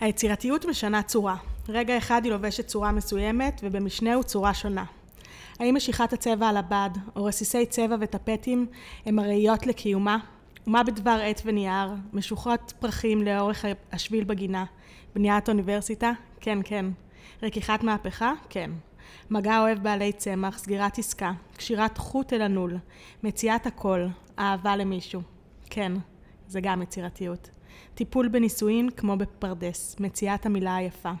היצירתיות משנה צורה. רגע אחד היא לובשת צורה מסוימת, ובמשנהו צורה שונה. האם משיכת הצבע על הבד, או רסיסי צבע וטפטים, הם הראיות לקיומה? ומה בדבר עט ונייר, משוחות פרחים לאורך השביל בגינה, בניית אוניברסיטה? כן, כן. רכיחת מהפכה? כן. מגע אוהב בעלי צמח, סגירת עסקה, קשירת חוט אל הנול, מציאת הכל, אהבה למישהו. כן, זה גם יצירתיות. טיפול בנישואין כמו בפרדס, מציאת המילה היפה.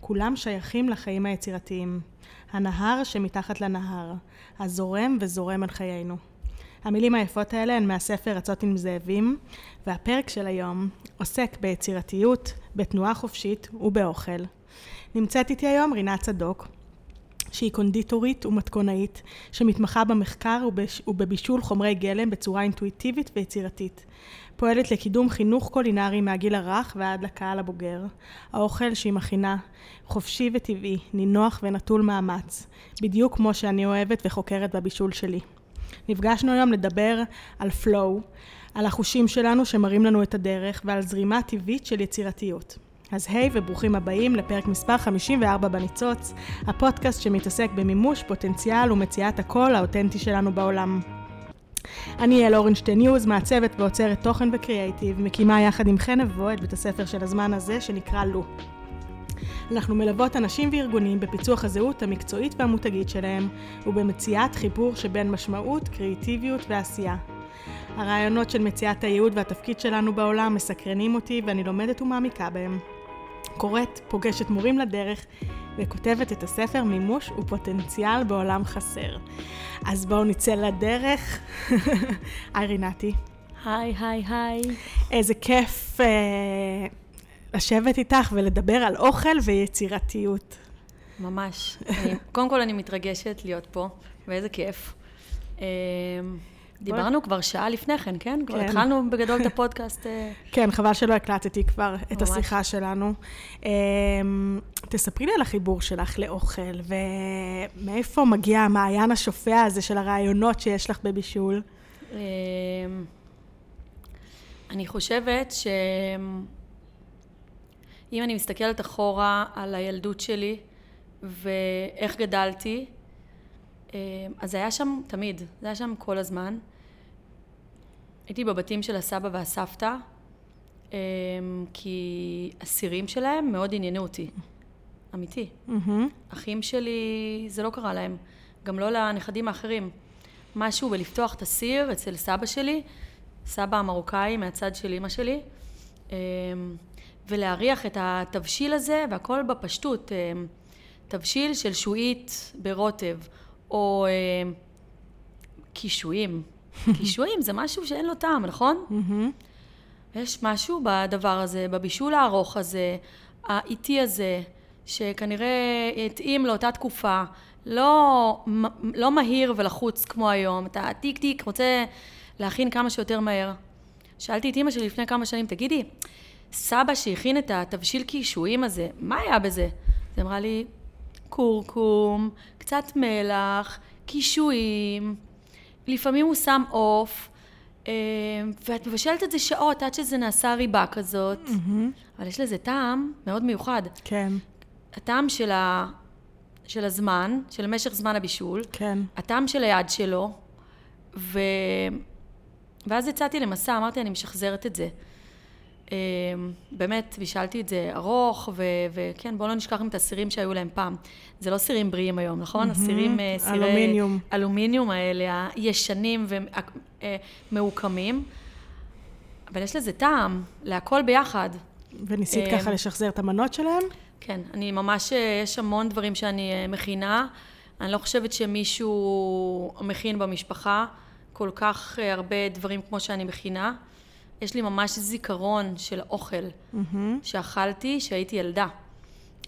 כולם שייכים לחיים היצירתיים. הנהר שמתחת לנהר, הזורם וזורם על חיינו. המילים היפות האלה הן מהספר רצות עם זאבים, והפרק של היום עוסק ביצירתיות, בתנועה חופשית ובאוכל. נמצאת איתי היום רינת צדוק, שהיא קונדיטורית ומתכונאית, שמתמחה במחקר ובבישול חומרי גלם בצורה אינטואיטיבית ויצירתית. פועלת לקידום חינוך קולינרי מהגיל הרך ועד לקהל הבוגר. האוכל שהיא מכינה חופשי וטבעי, נינוח ונטול מאמץ, בדיוק כמו שאני אוהבת וחוקרת בבישול שלי. נפגשנו היום לדבר על flow, על החושים שלנו שמראים לנו את הדרך ועל זרימה טבעית של יצירתיות. אז היי וברוכים הבאים לפרק מספר 54 בניצוץ, הפודקאסט שמתעסק במימוש פוטנציאל ומציאת הקול האותנטי שלנו בעולם. אני יעל אורנשטיין יוז, מעצבת ואוצרת תוכן וקריאייטיב, מקימה יחד עם חן נבו את בית הספר של הזמן הזה שנקרא לו. אנחנו מלוות אנשים וארגונים בפיצוח הזהות המקצועית והמותגית שלהם, ובמציאת חיבור שבין משמעות, קריאיטיביות ועשייה. הרעיונות של מציאת הייעוד והתפקיד שלנו בעולם מסקרנים אותי ואני לומדת ומעמיקה בהם. קוראת, פוגשת מורים לדרך וכותבת את הספר מימוש ופוטנציאל בעולם חסר. אז בואו נצא לדרך. היי רינתי. היי, היי, היי. איזה כיף אה, לשבת איתך ולדבר על אוכל ויצירתיות. ממש. אני, קודם כל אני מתרגשת להיות פה, ואיזה כיף. אה, דיברנו כבר שעה לפני כן, כן? כבר כן. התחלנו בגדול את הפודקאסט. אה. כן, חבל שלא הקלטתי כבר את השיחה שלנו. אמ, תספרי לי על החיבור שלך לאוכל, ומאיפה מגיע המעיין השופע הזה של הרעיונות שיש לך בבישול? אמ, אני חושבת שאם אני מסתכלת אחורה על הילדות שלי ואיך גדלתי, אמ, אז זה היה שם תמיד, זה היה שם כל הזמן. הייתי בבתים של הסבא והסבתא, אמ, כי הסירים שלהם מאוד עניינו אותי. אמיתי. Mm-hmm. אחים שלי, זה לא קרה להם. גם לא לנכדים האחרים. משהו בלפתוח את הסיר אצל סבא שלי, סבא המרוקאי מהצד של אימא שלי, אמ, ולהריח את התבשיל הזה, והכל בפשטות. אמ, תבשיל של שועית ברוטב, או קישואים. קישואים זה משהו שאין לו טעם, נכון? יש משהו בדבר הזה, בבישול הארוך הזה, האיטי הזה, שכנראה התאים לאותה תקופה, לא, לא מהיר ולחוץ כמו היום. אתה טיק טיק רוצה להכין כמה שיותר מהר. שאלתי את אימא שלי לפני כמה שנים, תגידי, סבא שהכין את התבשיל קישואים הזה, מה היה בזה? היא אמרה לי, כורכום, קצת מלח, קישואים. לפעמים הוא שם עוף, אה, ואת מבשלת את זה שעות עד שזה נעשה ריבה כזאת, mm-hmm. אבל יש לזה טעם מאוד מיוחד. כן. הטעם של, ה... של הזמן, של משך זמן הבישול, כן. הטעם של היד שלו, ו... ואז יצאתי למסע, אמרתי, אני משחזרת את זה. אמ, באמת, בישלתי את זה ארוך, ו- וכן, בואו לא נשכח את הסירים שהיו להם פעם. זה לא סירים בריאים היום, נכון? Mm-hmm, הסירים, אה, סירי... אלומיניום. אלומיניום האלה, הישנים ומעוקמים. אבל יש לזה טעם, להכל ביחד. וניסית ככה לשחזר את המנות שלהם? כן, אני ממש, אה, יש המון דברים שאני אה, מכינה. אני לא חושבת שמישהו מכין במשפחה כל כך הרבה דברים כמו שאני מכינה. יש לי ממש זיכרון של אוכל mm-hmm. שאכלתי כשהייתי ילדה.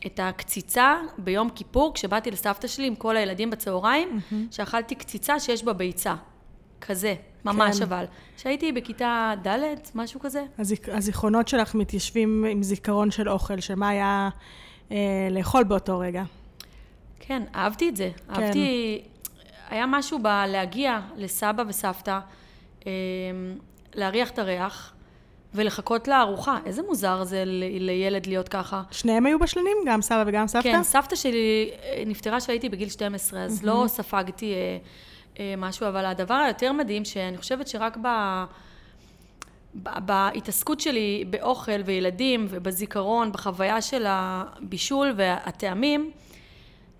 את הקציצה ביום כיפור, כשבאתי לסבתא שלי עם כל הילדים בצהריים, mm-hmm. שאכלתי קציצה שיש בה ביצה. כזה, ממש כן. אבל. כשהייתי בכיתה ד', משהו כזה. הזיכ... הזיכרונות שלך מתיישבים עם זיכרון של אוכל, שמה היה אה, לאכול באותו רגע. כן, אהבתי את זה. כן. אהבתי... היה משהו בלהגיע לסבא וסבתא, אה, להריח את הריח, ולחכות לארוחה. איזה מוזר זה ל- לילד להיות ככה. שניהם היו בשלנים? גם סבא וגם סבתא? כן, סבתא שלי אה, נפטרה כשהייתי בגיל 12, אז לא ספגתי אה, אה, משהו, אבל הדבר היותר מדהים, שאני חושבת שרק. ב- בהתעסקות שלי באוכל וילדים ובזיכרון, בחוויה של הבישול והטעמים,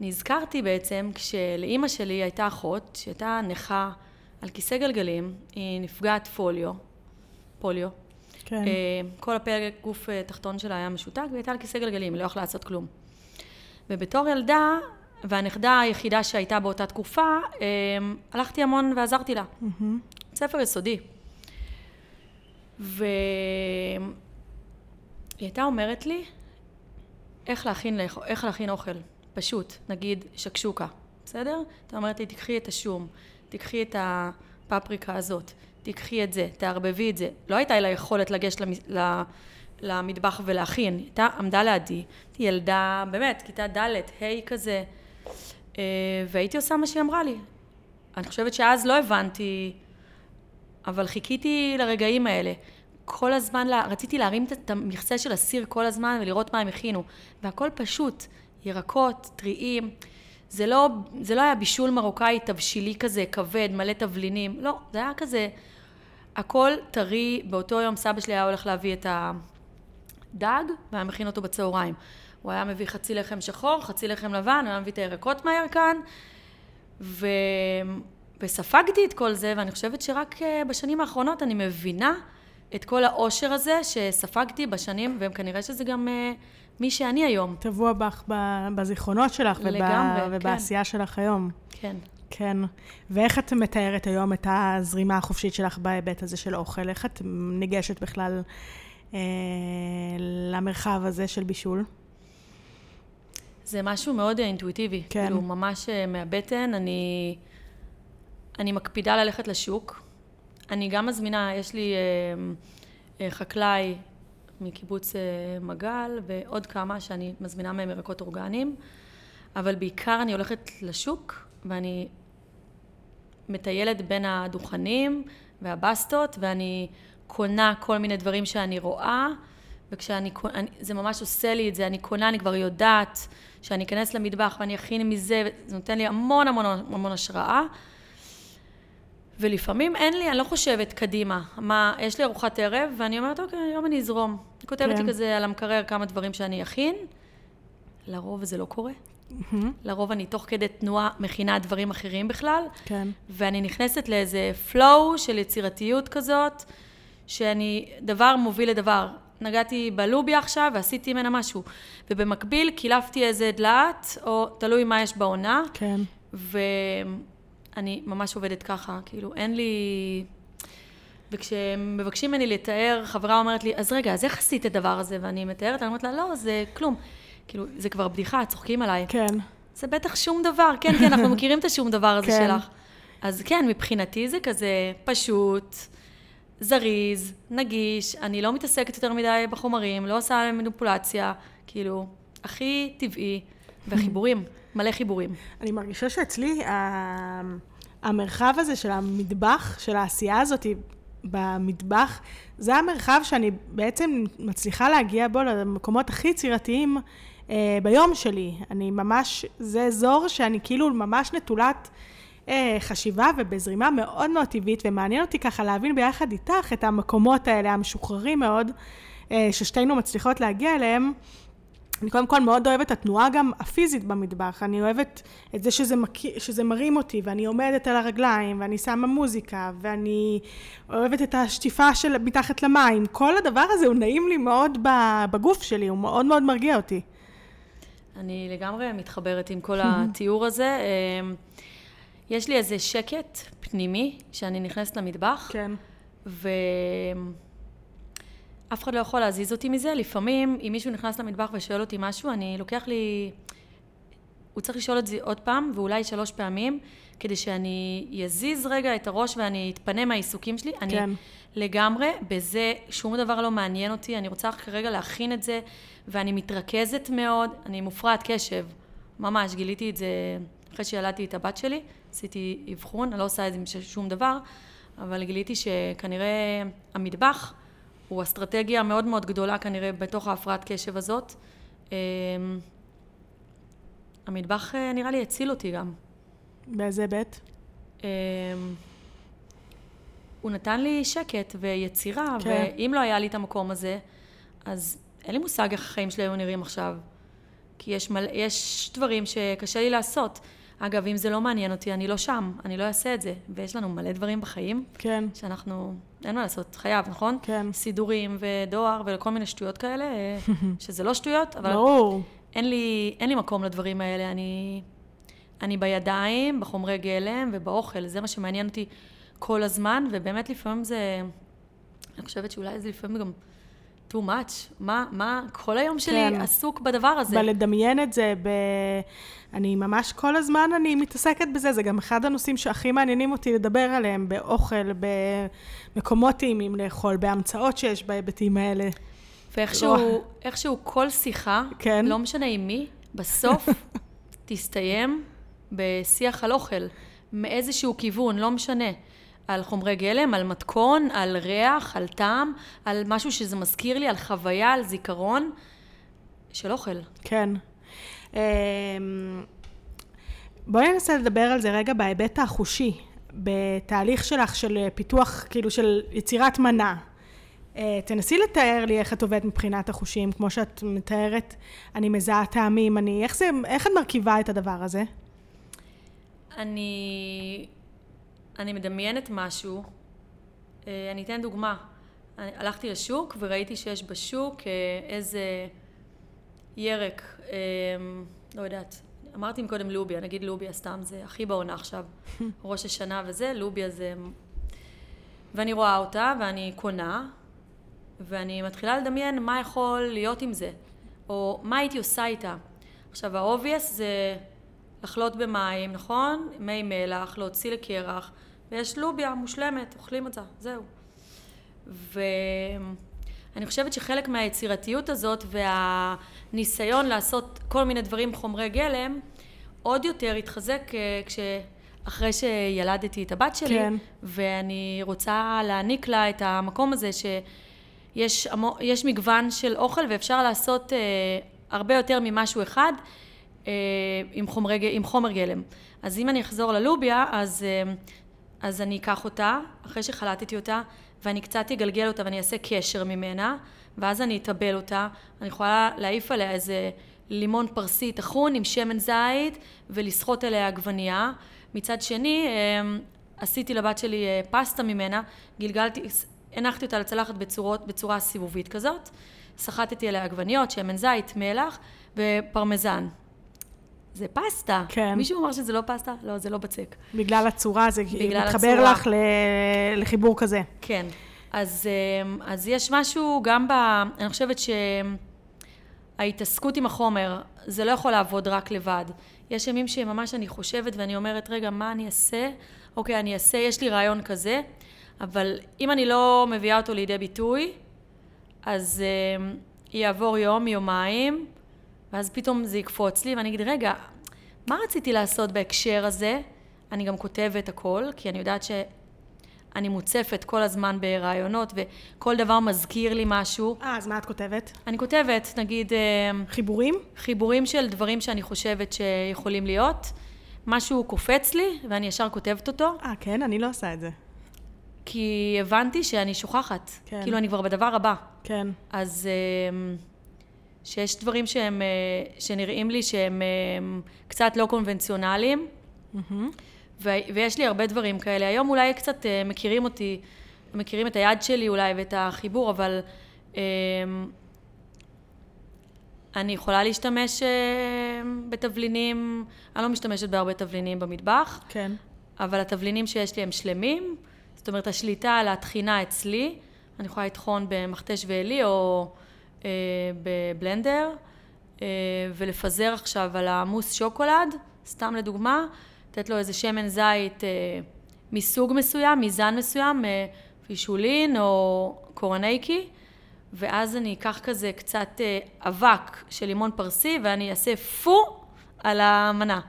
נזכרתי בעצם כשלאימא שלי הייתה אחות שהייתה נכה על כיסא גלגלים, היא נפגעת פוליו, פוליו. כן. אה, כל הפרק גוף אה, תחתון שלה היה משותק, והיא הייתה על כיסא גלגלים, היא לא יכלה לעשות כלום. ובתור ילדה, והנכדה היחידה שהייתה באותה תקופה, אה, הלכתי המון ועזרתי לה. מהמם. ספר יסודי. והיא הייתה אומרת לי איך להכין, איך להכין אוכל, פשוט, נגיד שקשוקה, בסדר? הייתה אומרת לי, תקחי את השום, תקחי את הפפריקה הזאת, תקחי את זה, תערבבי את זה. לא הייתה לה יכולת לגשת למ- למטבח ולהכין, היא הייתה, עמדה לידי, ילדה, באמת, כיתה ד', ה' כזה, אה, והייתי עושה מה שהיא אמרה לי. אני חושבת שאז לא הבנתי אבל חיכיתי לרגעים האלה. כל הזמן, לה, רציתי להרים את המכסה של הסיר כל הזמן ולראות מה הם הכינו. והכל פשוט, ירקות, טריים. זה לא, זה לא היה בישול מרוקאי תבשילי כזה, כבד, מלא תבלינים. לא, זה היה כזה, הכל טרי. באותו יום סבא שלי היה הולך להביא את הדג, והיה מכין אותו בצהריים. הוא היה מביא חצי לחם שחור, חצי לחם לבן, הוא היה מביא את הירקות מהירקן, ו... וספגתי את כל זה, ואני חושבת שרק אה, בשנים האחרונות אני מבינה את כל העושר הזה שספגתי בשנים, וכנראה שזה גם אה, מי שאני היום. טבוע בך בזיכרונות שלך לגמרי, כן. ובעשייה שלך היום. כן. כן. ואיך את מתארת היום את הזרימה החופשית שלך בהיבט הזה של אוכל? איך את ניגשת בכלל אה, למרחב הזה של בישול? זה משהו מאוד אה, אינטואיטיבי. כן. כאילו, ממש אה, מהבטן. אני, אני מקפידה ללכת לשוק. אני גם מזמינה, יש לי אה, אה, חקלאי מקיבוץ אה, מגל, ועוד כמה שאני מזמינה מהם ירקות אורגניים, אבל בעיקר אני הולכת לשוק, ואני מטיילת בין הדוכנים והבסטות, ואני קונה כל מיני דברים שאני רואה, וכשאני קונה, זה ממש עושה לי את זה, אני קונה, אני כבר יודעת שאני אכנס למטבח ואני אכין מזה, זה נותן לי המון המון המון השראה. ולפעמים אין לי, אני לא חושבת קדימה, מה, יש לי ארוחת ערב, ואני אומרת, אוקיי, היום אני אזרום. אני כותבת כן. לי כזה על המקרר כמה דברים שאני אכין, לרוב זה לא קורה. לרוב אני תוך כדי תנועה מכינה דברים אחרים בכלל, כן. ואני נכנסת לאיזה flow של יצירתיות כזאת, שאני, דבר מוביל לדבר. נגעתי בלוביה עכשיו ועשיתי ממנה משהו. ובמקביל קילפתי איזה דלעת, או תלוי מה יש בעונה, כן. ואני ממש עובדת ככה, כאילו אין לי... וכשמבקשים ממני לתאר, חברה אומרת לי, אז רגע, אז איך עשית את הדבר הזה? ואני מתארת, אני אומרת לה, לא, זה כלום. כאילו, זה כבר בדיחה, צוחקים עליי. כן. זה בטח שום דבר, כן, כן, אנחנו מכירים את השום דבר הזה כן. שלך. אז כן, מבחינתי זה כזה פשוט, זריז, נגיש, אני לא מתעסקת יותר מדי בחומרים, לא עושה מניפולציה, כאילו, הכי טבעי, וחיבורים, מלא חיבורים. אני מרגישה שאצלי ה- המרחב הזה של המטבח, של העשייה הזאת במטבח, זה המרחב שאני בעצם מצליחה להגיע בו למקומות הכי יצירתיים אה, ביום שלי. אני ממש, זה אזור שאני כאילו ממש נטולת אה, חשיבה ובזרימה מאוד מאוד טבעית, ומעניין אותי ככה להבין ביחד איתך את המקומות האלה, המשוחררים מאוד, אה, ששתינו מצליחות להגיע אליהם. אני קודם כל מאוד אוהבת את התנועה גם הפיזית במטבח. אני אוהבת את זה שזה, מק... שזה מרים אותי, ואני עומדת על הרגליים, ואני שמה מוזיקה, ואני אוהבת את השטיפה של מתחת למים. כל הדבר הזה הוא נעים לי מאוד בגוף שלי, הוא מאוד מאוד מרגיע אותי. אני לגמרי מתחברת עם כל התיאור הזה. אמ, יש לי איזה שקט פנימי, שאני נכנסת למטבח, כן. ואף אחד לא יכול להזיז אותי מזה. לפעמים, אם מישהו נכנס למטבח ושואל אותי משהו, אני לוקח לי... הוא צריך לשאול את זה עוד פעם, ואולי שלוש פעמים, כדי שאני אזיז רגע את הראש ואני אתפנה מהעיסוקים שלי. אני כן. לגמרי, בזה שום דבר לא מעניין אותי, אני רוצה כרגע להכין את זה, ואני מתרכזת מאוד, אני מופרעת קשב. ממש, גיליתי את זה אחרי שילדתי את הבת שלי, עשיתי אבחון, אני לא עושה את זה שום דבר, אבל גיליתי שכנראה המטבח הוא אסטרטגיה מאוד מאוד גדולה כנראה בתוך ההפרעת קשב הזאת. אה, המטבח אה, נראה לי הציל אותי גם. באיזה היבט? הוא נתן לי שקט ויצירה, כן. ואם לא היה לי את המקום הזה, אז אין לי מושג איך החיים שלי היו נראים עכשיו. כי יש, מלא, יש דברים שקשה לי לעשות. אגב, אם זה לא מעניין אותי, אני לא שם, אני לא אעשה את זה. ויש לנו מלא דברים בחיים כן, שאנחנו, אין מה לעשות, חייב, נכון? כן. סידורים ודואר וכל מיני שטויות כאלה, שזה לא שטויות, אבל ברור. אין לי, אין לי מקום לדברים האלה. אני, אני בידיים, בחומרי גלם ובאוכל, זה מה שמעניין אותי כל הזמן, ובאמת לפעמים זה, אני חושבת שאולי זה לפעמים גם too much. מה, מה, כל היום שלי כן. עסוק בדבר הזה. בלדמיין את זה, ב... אני ממש כל הזמן אני מתעסקת בזה, זה גם אחד הנושאים שהכי מעניינים אותי לדבר עליהם, באוכל, במקומות טעימים לאכול, בהמצאות שיש בהיבטים האלה. ואיכשהו איכשהו כל שיחה, כן. לא משנה עם מי, בסוף תסתיים בשיח על אוכל, מאיזשהו כיוון, לא משנה. על חומרי גלם, על מתכון, על ריח, על טעם, על משהו שזה מזכיר לי, על חוויה, על זיכרון של אוכל. כן. אמ, בואי ננסה לדבר על זה רגע בהיבט החושי, בתהליך שלך של פיתוח, כאילו של יצירת מנה. אה, תנסי לתאר לי איך את עובדת מבחינת החושים, כמו שאת מתארת, אני מזהה טעמים, אני, איך זה, איך את מרכיבה את הדבר הזה? אני, אני מדמיינת משהו, אה, אני אתן דוגמה. אני, הלכתי לשוק וראיתי שיש בשוק אה, איזה ירק, אה, לא יודעת, אמרתי מקודם לוביה, נגיד לוביה סתם, זה הכי בעונה עכשיו, ראש השנה וזה, לוביה זה... ואני רואה אותה ואני קונה, ואני מתחילה לדמיין מה יכול להיות עם זה, או מה הייתי עושה איתה. עכשיו, ה obvious זה לחלוט במים, נכון? מי מלח, להוציא לקרח, ויש לוביה מושלמת, אוכלים אותה, זהו. ואני חושבת שחלק מהיצירתיות הזאת והניסיון לעשות כל מיני דברים חומרי גלם, עוד יותר התחזק אה, כש... אחרי שילדתי את הבת שלי, כן. ואני רוצה להעניק לה את המקום הזה שיש המו, יש מגוון של אוכל ואפשר לעשות אה, הרבה יותר ממשהו אחד אה, עם, חומרי, עם חומר גלם. אז אם אני אחזור ללוביה, אז, אה, אז אני אקח אותה, אחרי שחלטתי אותה, ואני קצת אגלגל אותה ואני אעשה קשר ממנה, ואז אני אטבל אותה, אני יכולה להעיף עליה איזה לימון פרסי טחון עם שמן זית ולסחוט עליה עגבנייה. מצד שני, אה, עשיתי לבת שלי אה, פסטה ממנה, גלגלתי, הנחתי אותה לצלחת בצורות, בצורה סיבובית כזאת, סחטתי עליה עגבניות, שמן זית, מלח ופרמזן. זה פסטה. כן. מישהו אמר שזה לא פסטה? לא, זה לא בצק. בגלל הצורה, זה בגלל מתחבר הצורה. לך ל- לחיבור כזה. כן. אז, אמ, אז יש משהו גם ב... אני חושבת שההתעסקות עם החומר, זה לא יכול לעבוד רק לבד. יש ימים שממש אני חושבת ואני אומרת, רגע, מה אני אעשה? אוקיי, אני אעשה, יש לי רעיון כזה, אבל אם אני לא מביאה אותו לידי ביטוי, אז אמ, יעבור יום, יומיים, ואז פתאום זה יקפוץ לי, ואני אגיד, רגע, מה רציתי לעשות בהקשר הזה? אני גם כותבת הכל, כי אני יודעת שאני מוצפת כל הזמן ברעיונות, וכל דבר מזכיר לי משהו. אה, אז מה את כותבת? אני כותבת, נגיד, אמ, חיבורים? חיבורים של דברים שאני חושבת שיכולים להיות. משהו קופץ לי, ואני ישר כותבת אותו, אה, כן? אני לא עושה את זה. כי הבנתי שאני שוכחת. כן. כאילו, אני כבר בדבר הבא. כן. אז אמ, שיש דברים שהם, אה, שנראים לי שהם אמ, קצת לא קונבנציונליים, מהמם. ו- ויש לי הרבה דברים כאלה. היום אולי קצת אה, מכירים אותי, מכירים את היד שלי אולי ואת החיבור, אבל אני יכולה להשתמש אה, בתבלינים, אני לא משתמשת בהרבה תבלינים במטבח, כן. אבל התבלינים שיש לי הם שלמים, זאת אומרת השליטה על הטחינה אצלי, אני יכולה לטחון במכתש ועלי או אה, בבלנדר, אה, ולפזר עכשיו על המוס שוקולד, סתם לדוגמה, לתת לו איזה שמן זית אה, מסוג מסוים, מזן מסוים, אה, פישולין או קורנייקי, ואז אני אקח כזה קצת אה, אבק של לימון פרסי ואני אעשה פו על המנה.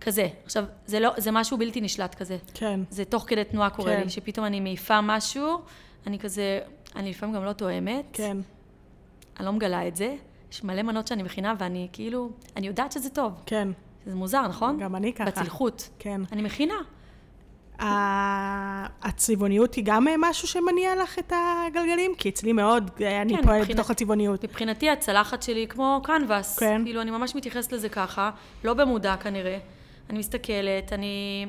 כזה. עכשיו, זה, לא, זה משהו בלתי נשלט כזה. כן. זה תוך כדי תנועה קורה כן. לי, שפתאום אני מעיפה משהו, אני כזה אני לפעמים גם לא תואמת. כן. אני לא מגלה את זה. יש מלא מנות שאני מכינה, ואני כאילו, אני יודעת שזה טוב. כן. זה מוזר, נכון? גם אני ככה. בצלחות. כן. אני מכינה. הצבעוניות היא גם אה, משהו שמניע לך את הגלגלים? כי אצלי מאוד, אה, אני כן, פועלת מבחינת- בתוך הצבעוניות. מבחינתי הצלחת שלי היא כמו קנבס. כן. כאילו, אני ממש מתייחסת לזה ככה, לא במודע כנראה. אני מסתכלת, אני...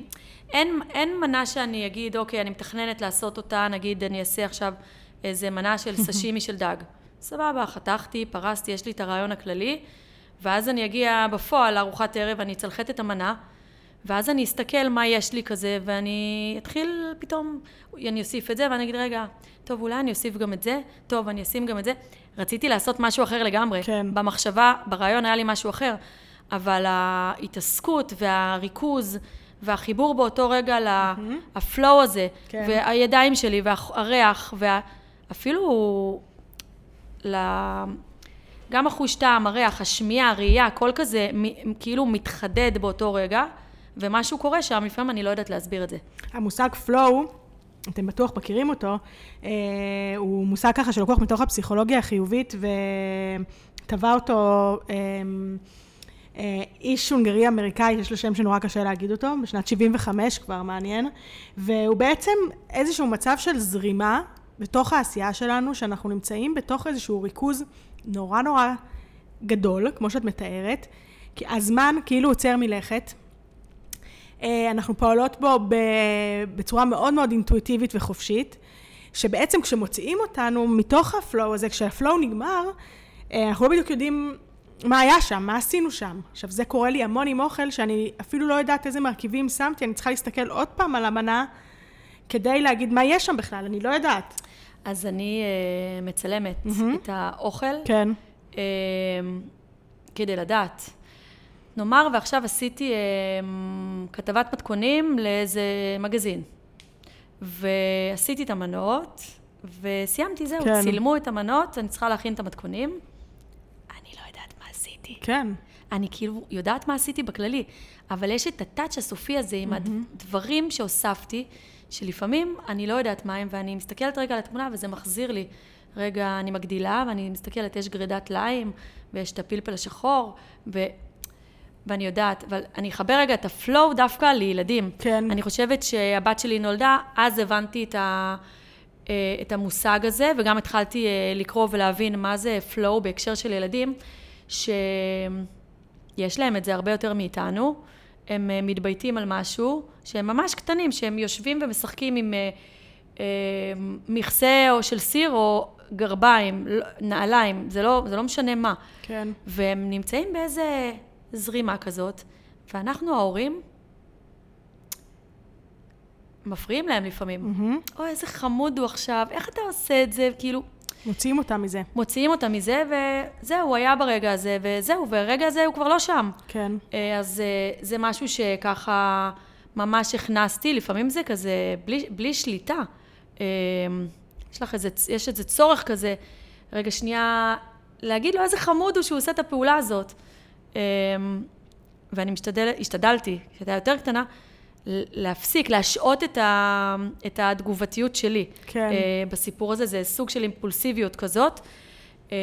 אין, אין מנה שאני אגיד, אוקיי, אני מתכננת לעשות אותה, נגיד, אני אעשה עכשיו איזה מנה של סשימי של דג. סבבה, חתכתי, פרסתי, יש לי את הרעיון הכללי, ואז אני אגיע בפועל לארוחת ערב, אני אצלחת את המנה, ואז אני אסתכל מה יש לי כזה, ואני אתחיל פתאום, אני אוסיף את זה, ואני אגיד, רגע, טוב, אולי אני אוסיף גם את זה, טוב, אני אשים גם את זה. רציתי לעשות משהו אחר לגמרי. כן. במחשבה, ברעיון היה לי משהו אחר, אבל ההתעסקות והריכוז והחיבור באותו רגע, לפלואו הזה, כן. והידיים שלי, והריח, ואפילו ל... גם החוש טעם, הריח, השמיעה, הראייה, הכל כזה מ- כאילו מתחדד באותו רגע, ומשהו קורה שם, לפעמים אני לא יודעת להסביר את זה. המושג flow, אתם בטוח מכירים אותו, אה, הוא מושג ככה שלקוח מתוך הפסיכולוגיה החיובית, וטבע אותו אה, אה, איש הונגרי אמריקאי, יש לו שם שנורא קשה להגיד אותו, בשנת 75 כבר, מעניין, והוא בעצם איזשהו מצב של זרימה בתוך העשייה שלנו, שאנחנו נמצאים בתוך איזשהו ריכוז נורא נורא גדול, כמו שאת מתארת, כי הזמן כאילו עוצר מלכת. אה, אנחנו פועלות בו בצורה מאוד מאוד אינטואיטיבית וחופשית, שבעצם כשמוציאים אותנו מתוך הפלואו הזה, כשהפלואו נגמר, אה, אנחנו לא בדיוק יודעים מה היה שם, מה עשינו שם. עכשיו, זה קורה לי המון עם אוכל, שאני אפילו לא יודעת איזה מרכיבים שמתי, אני צריכה להסתכל עוד פעם על המנה, כדי להגיד מה יש שם בכלל, אני לא יודעת. אז אני uh, מצלמת מהמם. את האוכל, כן, uh, כדי לדעת. נאמר ועכשיו עשיתי uh, כתבת מתכונים לאיזה מגזין. ועשיתי את המנות, וסיימתי, זהו, כן. צילמו את המנות, אני צריכה להכין את המתכונים. אני לא יודעת מה עשיתי. כן, אני כאילו יודעת מה עשיתי בכללי, אבל יש את הטאץ' הסופי הזה עם הדברים שהוספתי, שלפעמים אני לא יודעת מה הם, ואני מסתכלת רגע על התמונה וזה מחזיר לי. רגע, אני מגדילה ואני מסתכלת, יש גרידת ליים, ויש את הפלפל השחור, ו... ואני יודעת, אבל אני אחבר רגע את הפלואו דווקא לילדים. כן. אני חושבת שהבת שלי נולדה, אז הבנתי את, ה, אה, את המושג הזה, וגם התחלתי אה, לקרוא ולהבין מה זה פלואו בהקשר של ילדים, שיש להם את זה הרבה יותר מאיתנו. הם אה, מתבייתים על משהו, שהם ממש קטנים, שהם יושבים ומשחקים עם אה, אה, מכסה או של סיר או גרביים, לא- נעליים, זה לא, זה לא משנה מה. כן. והם נמצאים באיזה זרימה כזאת, ואנחנו ההורים מפריעים להם לפעמים. מהמם. אוי, איזה חמוד הוא עכשיו, איך אתה עושה את זה? כאילו, מוציאים אותם מזה. מוציאים אותם מזה, וזהו, הוא היה ברגע הזה, וזהו, והרגע הזה הוא כבר לא שם. כן. אה, אז אה, זה משהו שככה ממש הכנסתי, לפעמים זה כזה בלי, בלי שליטה. אה, יש לך איזה, יש איזה צורך כזה, רגע שנייה, להגיד לו איזה חמוד הוא שהוא עושה את הפעולה הזאת. ואני משתדל, השתדלתי, כשהייתה יותר קטנה, להפסיק, להשעות את, ה, את התגובתיות שלי. כן. אה, בסיפור הזה, זה סוג של אימפולסיביות כזאת. אה,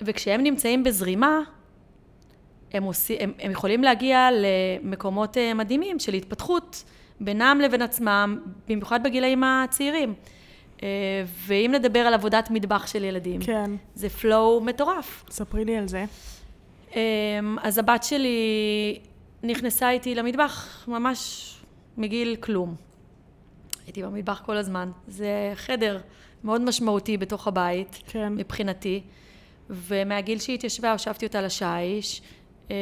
וכשהם נמצאים בזרימה, הם, עושי, הם, הם יכולים להגיע למקומות אה, מדהימים של התפתחות בינם לבין עצמם, במיוחד בגילאים הצעירים. אה, ואם נדבר על עבודת מטבח של ילדים, כן. זה פלואו מטורף. ספרי לי על זה. אה, אז הבת שלי נכנסה איתי למטבח ממש מגיל כלום. הייתי במטבח כל הזמן. זה חדר מאוד משמעותי בתוך הבית. כן. מבחינתי, ומהגיל שהיא התיישבה, הושבתי אותה לשיש. אה,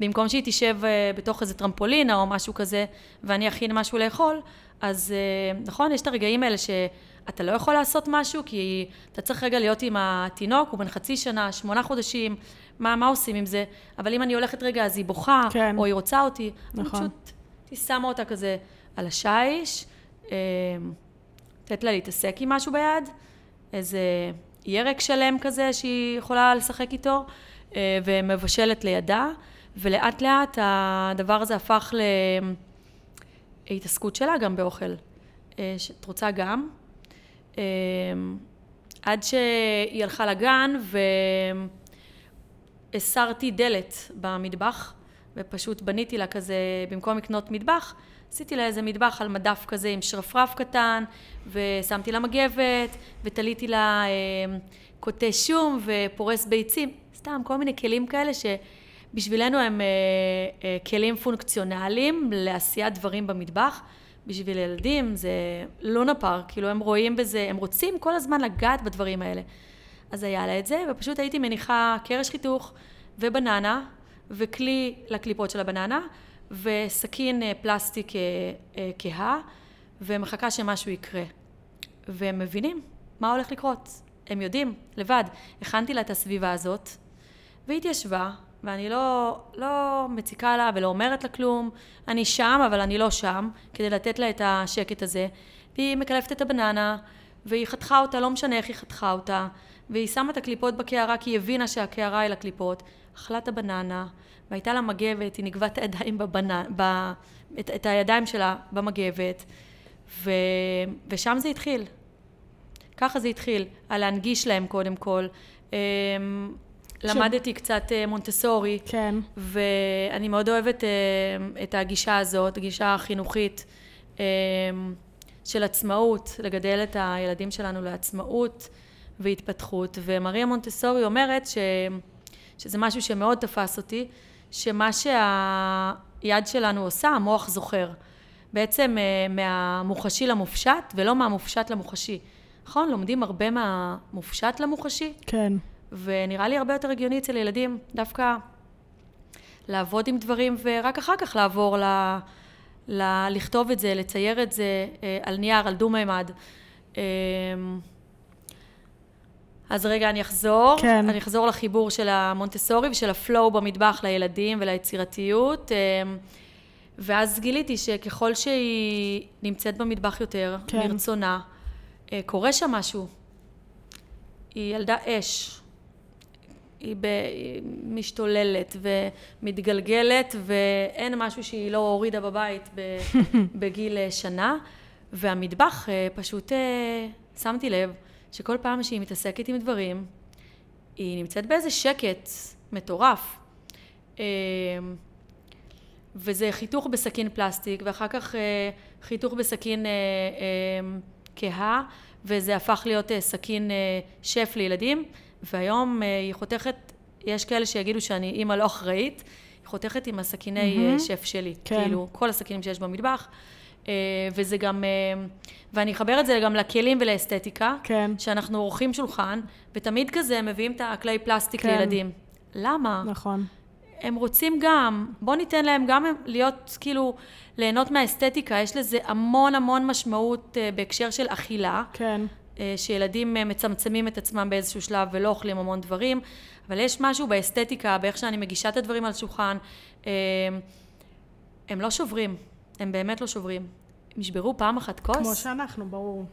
במקום שהיא תשב אה, בתוך איזה טרמפולינה או משהו כזה, ואני אכין משהו לאכול, אז אה, נכון, יש את הרגעים האלה שאתה לא יכול לעשות משהו, כי אתה צריך רגע להיות עם התינוק, הוא בן חצי שנה, שמונה חודשים, מה, מה עושים עם זה? אבל אם אני הולכת רגע, אז היא בוכה, כן. או היא רוצה אותי, אני נכון. פשוט הייתי שמה אותה כזה על השיש, אה, לתת לה להתעסק עם משהו ביד, איזה ירק שלם כזה שהיא יכולה לשחק איתו, אה, ומבשלת לידה, ולאט לאט הדבר הזה הפך להתעסקות שלה גם באוכל. אה, שאת רוצה גם. עד שהיא הלכה לגן והסרתי דלת במטבח, ופשוט בניתי לה כזה, במקום לקנות מטבח, עשיתי לה איזה מטבח על מדף כזה עם שרפרף קטן, ושמתי לה מגבת, ותליתי לה אה, קוטי שום ופורס ביצים, סתם כל מיני כלים כאלה שבשבילנו הם אה, אה, כלים פונקציונליים לעשיית דברים במטבח. בשביל ילדים זה לונה פארק, כאילו הם רואים בזה, הם רוצים כל הזמן לגעת בדברים האלה. אז היה לה את זה, ופשוט הייתי מניחה קרש חיתוך ובננה, וכלי לקליפות של הבננה, וסכין אה, פלסטיק אה, אה, כהה, ומחכה שמשהו יקרה. והם מבינים מה הולך לקרות. הם יודעים, לבד. הכנתי לה את הסביבה הזאת, והיא התיישבה, ואני לא, לא מציקה לה ולא אומרת לה כלום. אני שם, אבל אני לא שם, כדי לתת לה את השקט הזה. והיא מקלפת את הבננה, והיא חתכה אותה, לא משנה איך היא חתכה אותה, והיא שמה את הקליפות בקערה כי היא הבינה שהקערה היא לקליפות. אכלה את הבננה, והייתה לה מגבת, היא נגבה את הידיים בבננה, ב... את, את הידיים שלה במגבת, ו... ושם זה התחיל. ככה זה התחיל, על להנגיש להם קודם כל. אמ, למדתי קצת אה, מונטסורי, כן. ואני מאוד אוהבת אה, את הגישה הזאת, הגישה החינוכית אה, של עצמאות, לגדל את הילדים שלנו לעצמאות והתפתחות, ומריה מונטסורי אומרת ש, שזה משהו שמאוד תפס אותי, שמה שהיד שלנו עושה, המוח זוכר. בעצם מהמוחשי למופשט, ולא מהמופשט למוחשי. נכון? לומדים הרבה מהמופשט למוחשי. כן. ונראה לי הרבה יותר הגיוני אצל ילדים דווקא לעבוד עם דברים ורק אחר כך לעבור ל... ל... לכתוב את זה, לצייר את זה אה, על נייר, על דו-מימד. אה, אז רגע, אני אחזור. כן. אני אחזור לחיבור של המונטסורי ושל הפלואו במטבח לילדים וליצירתיות. אה, ואז גיליתי שככל שהיא נמצאת במטבח יותר, כן. מרצונה, קורה שם משהו. היא ילדה אש. היא, ב, היא משתוללת ומתגלגלת ואין משהו שהיא לא הורידה בבית בגיל אה, שנה והמטבח אה, פשוט אה, שמתי לב שכל פעם שהיא מתעסקת עם דברים היא נמצאת באיזה שקט מטורף וזה חיתוך בסכין פלסטיק ואחר כך חיתוך בסכין כהה וזה הפך להיות סכין שף לילדים והיום אה, היא חותכת, יש כאלה שיגידו שאני אימא לא אחראית, היא חותכת עם הסכיני mm-hmm. שף שלי, כן. כאילו כל הסכינים שיש במטבח. אה, וזה גם, ואני אחבר את זה גם לכלים ולאסתטיקה, כן. שאנחנו עורכים שולחן, ותמיד כזה מביאים את הכלי פלסטיק כן. לילדים. למה? נכון. הם רוצים גם, בוא ניתן להם גם להיות, כאילו, ליהנות מהאסתטיקה, יש לזה המון המון משמעות בהקשר של אכילה. כן. אה, שילדים אה, מצמצמים את עצמם באיזשהו שלב ולא אוכלים המון דברים, אבל יש משהו באסתטיקה, באיך שאני מגישה את הדברים על שולחן, אה, הם לא שוברים, הם באמת לא שוברים. הם ישברו פעם אחת כוס. כמו שאנחנו, ברור.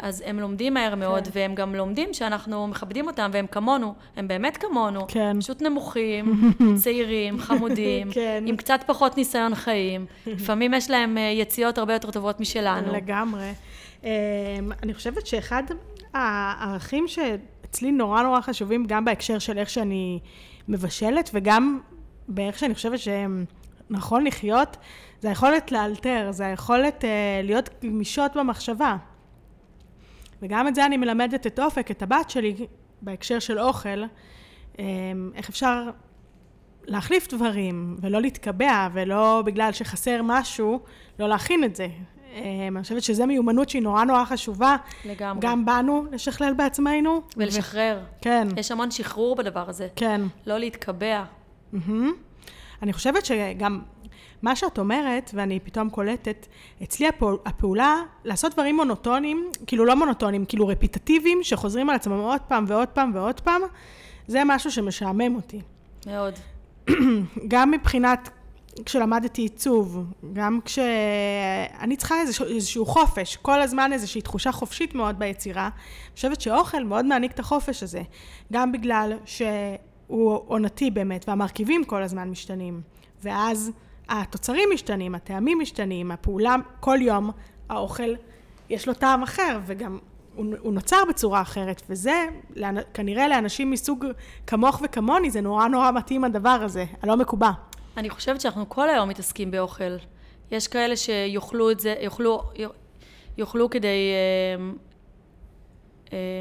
אז הם לומדים מהר מאוד, כן. והם גם לומדים שאנחנו מכבדים אותם, והם כמונו, הם באמת כמונו. כן. פשוט נמוכים, צעירים, חמודים, כן. עם קצת פחות ניסיון חיים. לפעמים יש להם יציאות הרבה יותר טובות משלנו. לגמרי. אמ, אני חושבת שאחד הערכים שאצלי נורא נורא חשובים, גם בהקשר של איך שאני מבשלת, וגם באיך שאני חושבת שהם נכון לחיות, זה היכולת לאלתר, זה היכולת אה, להיות גמישות במחשבה. וגם את זה אני מלמדת את אופק, את הבת שלי, בהקשר של אוכל, אה, איך אפשר להחליף דברים, ולא להתקבע, ולא בגלל שחסר משהו, לא להכין את זה. אמ, אני חושבת שזו מיומנות שהיא נורא נורא חשובה. לגמרי. גם בנו, לשכלל בעצמנו. ולשחרר. ו... כן. יש המון שחרור בדבר הזה. כן. לא להתקבע. Mm-hmm. אני חושבת שגם מה שאת אומרת, ואני פתאום קולטת, אצלי הפעול, הפעולה לעשות דברים מונוטונים, כאילו לא מונוטונים, כאילו רפיטטיביים, שחוזרים על עצמם עוד פעם ועוד פעם ועוד פעם, זה משהו שמשעמם אותי. מאוד. גם מבחינת כשלמדתי עיצוב, גם כשאני צריכה איזשהו, איזשהו חופש, כל הזמן איזושהי תחושה חופשית מאוד ביצירה. אני חושבת שאוכל מאוד מעניק את החופש הזה, גם בגלל שהוא עונתי באמת, והמרכיבים כל הזמן משתנים, ואז התוצרים משתנים, הטעמים משתנים, הפעולה, כל יום האוכל יש לו טעם אחר, וגם הוא, הוא נוצר בצורה אחרת, וזה כנראה לאנשים מסוג כמוך וכמוני, זה נורא נורא מתאים הדבר הזה, הלא מקובע. אני חושבת שאנחנו כל היום מתעסקים באוכל. יש כאלה שיאכלו את זה, יאכלו, יאכלו כדי...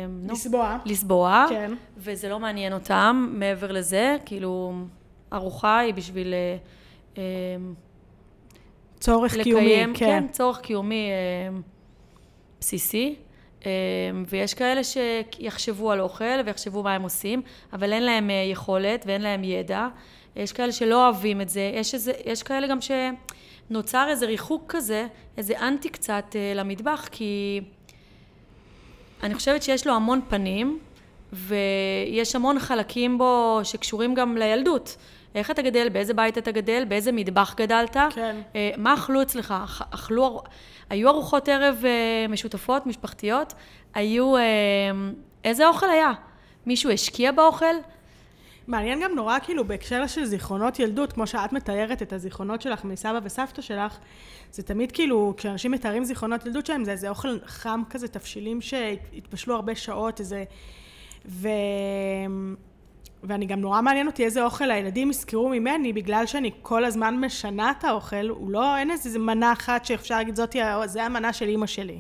נו, לסבוע. לסבוע, כן. וזה לא מעניין אותם מעבר לזה, כאילו, ארוחה היא בשביל אה, אה, צורך קיומי, לקיים, כן. כן, צורך קיומי אה, בסיסי. אה, ויש כאלה שיחשבו על אוכל ויחשבו מה הם עושים, אבל אין להם אה, יכולת ואין להם ידע. יש כאלה שלא אוהבים את זה, יש, איזה, יש כאלה גם שנוצר איזה ריחוק כזה, איזה אנטי קצת אה, למטבח, כי אני חושבת שיש לו המון פנים, ויש המון חלקים בו שקשורים גם לילדות. איך אתה גדל, באיזה בית אתה גדל, באיזה מטבח גדלת, כן. אה, מה אכלו אצלך? אכ- אכלו, היו ארוחות ערב אה, משותפות, משפחתיות? היו, אה, איזה אוכל היה? מישהו השקיע באוכל? מעניין גם נורא כאילו בהקשר של זיכרונות ילדות, כמו שאת מתארת את הזיכרונות שלך מסבא וסבתא שלך, זה תמיד כאילו, כשאנשים מתארים זיכרונות ילדות שלהם, זה איזה אוכל חם כזה, תבשילים שהתבשלו הרבה שעות, איזה... ו... ואני גם נורא מעניין אותי איזה אוכל הילדים יזכרו ממני, בגלל שאני כל הזמן משנה את האוכל, הוא לא, אין איזה מנה אחת שאפשר להגיד, זאתי, זה המנה של אימא שלי.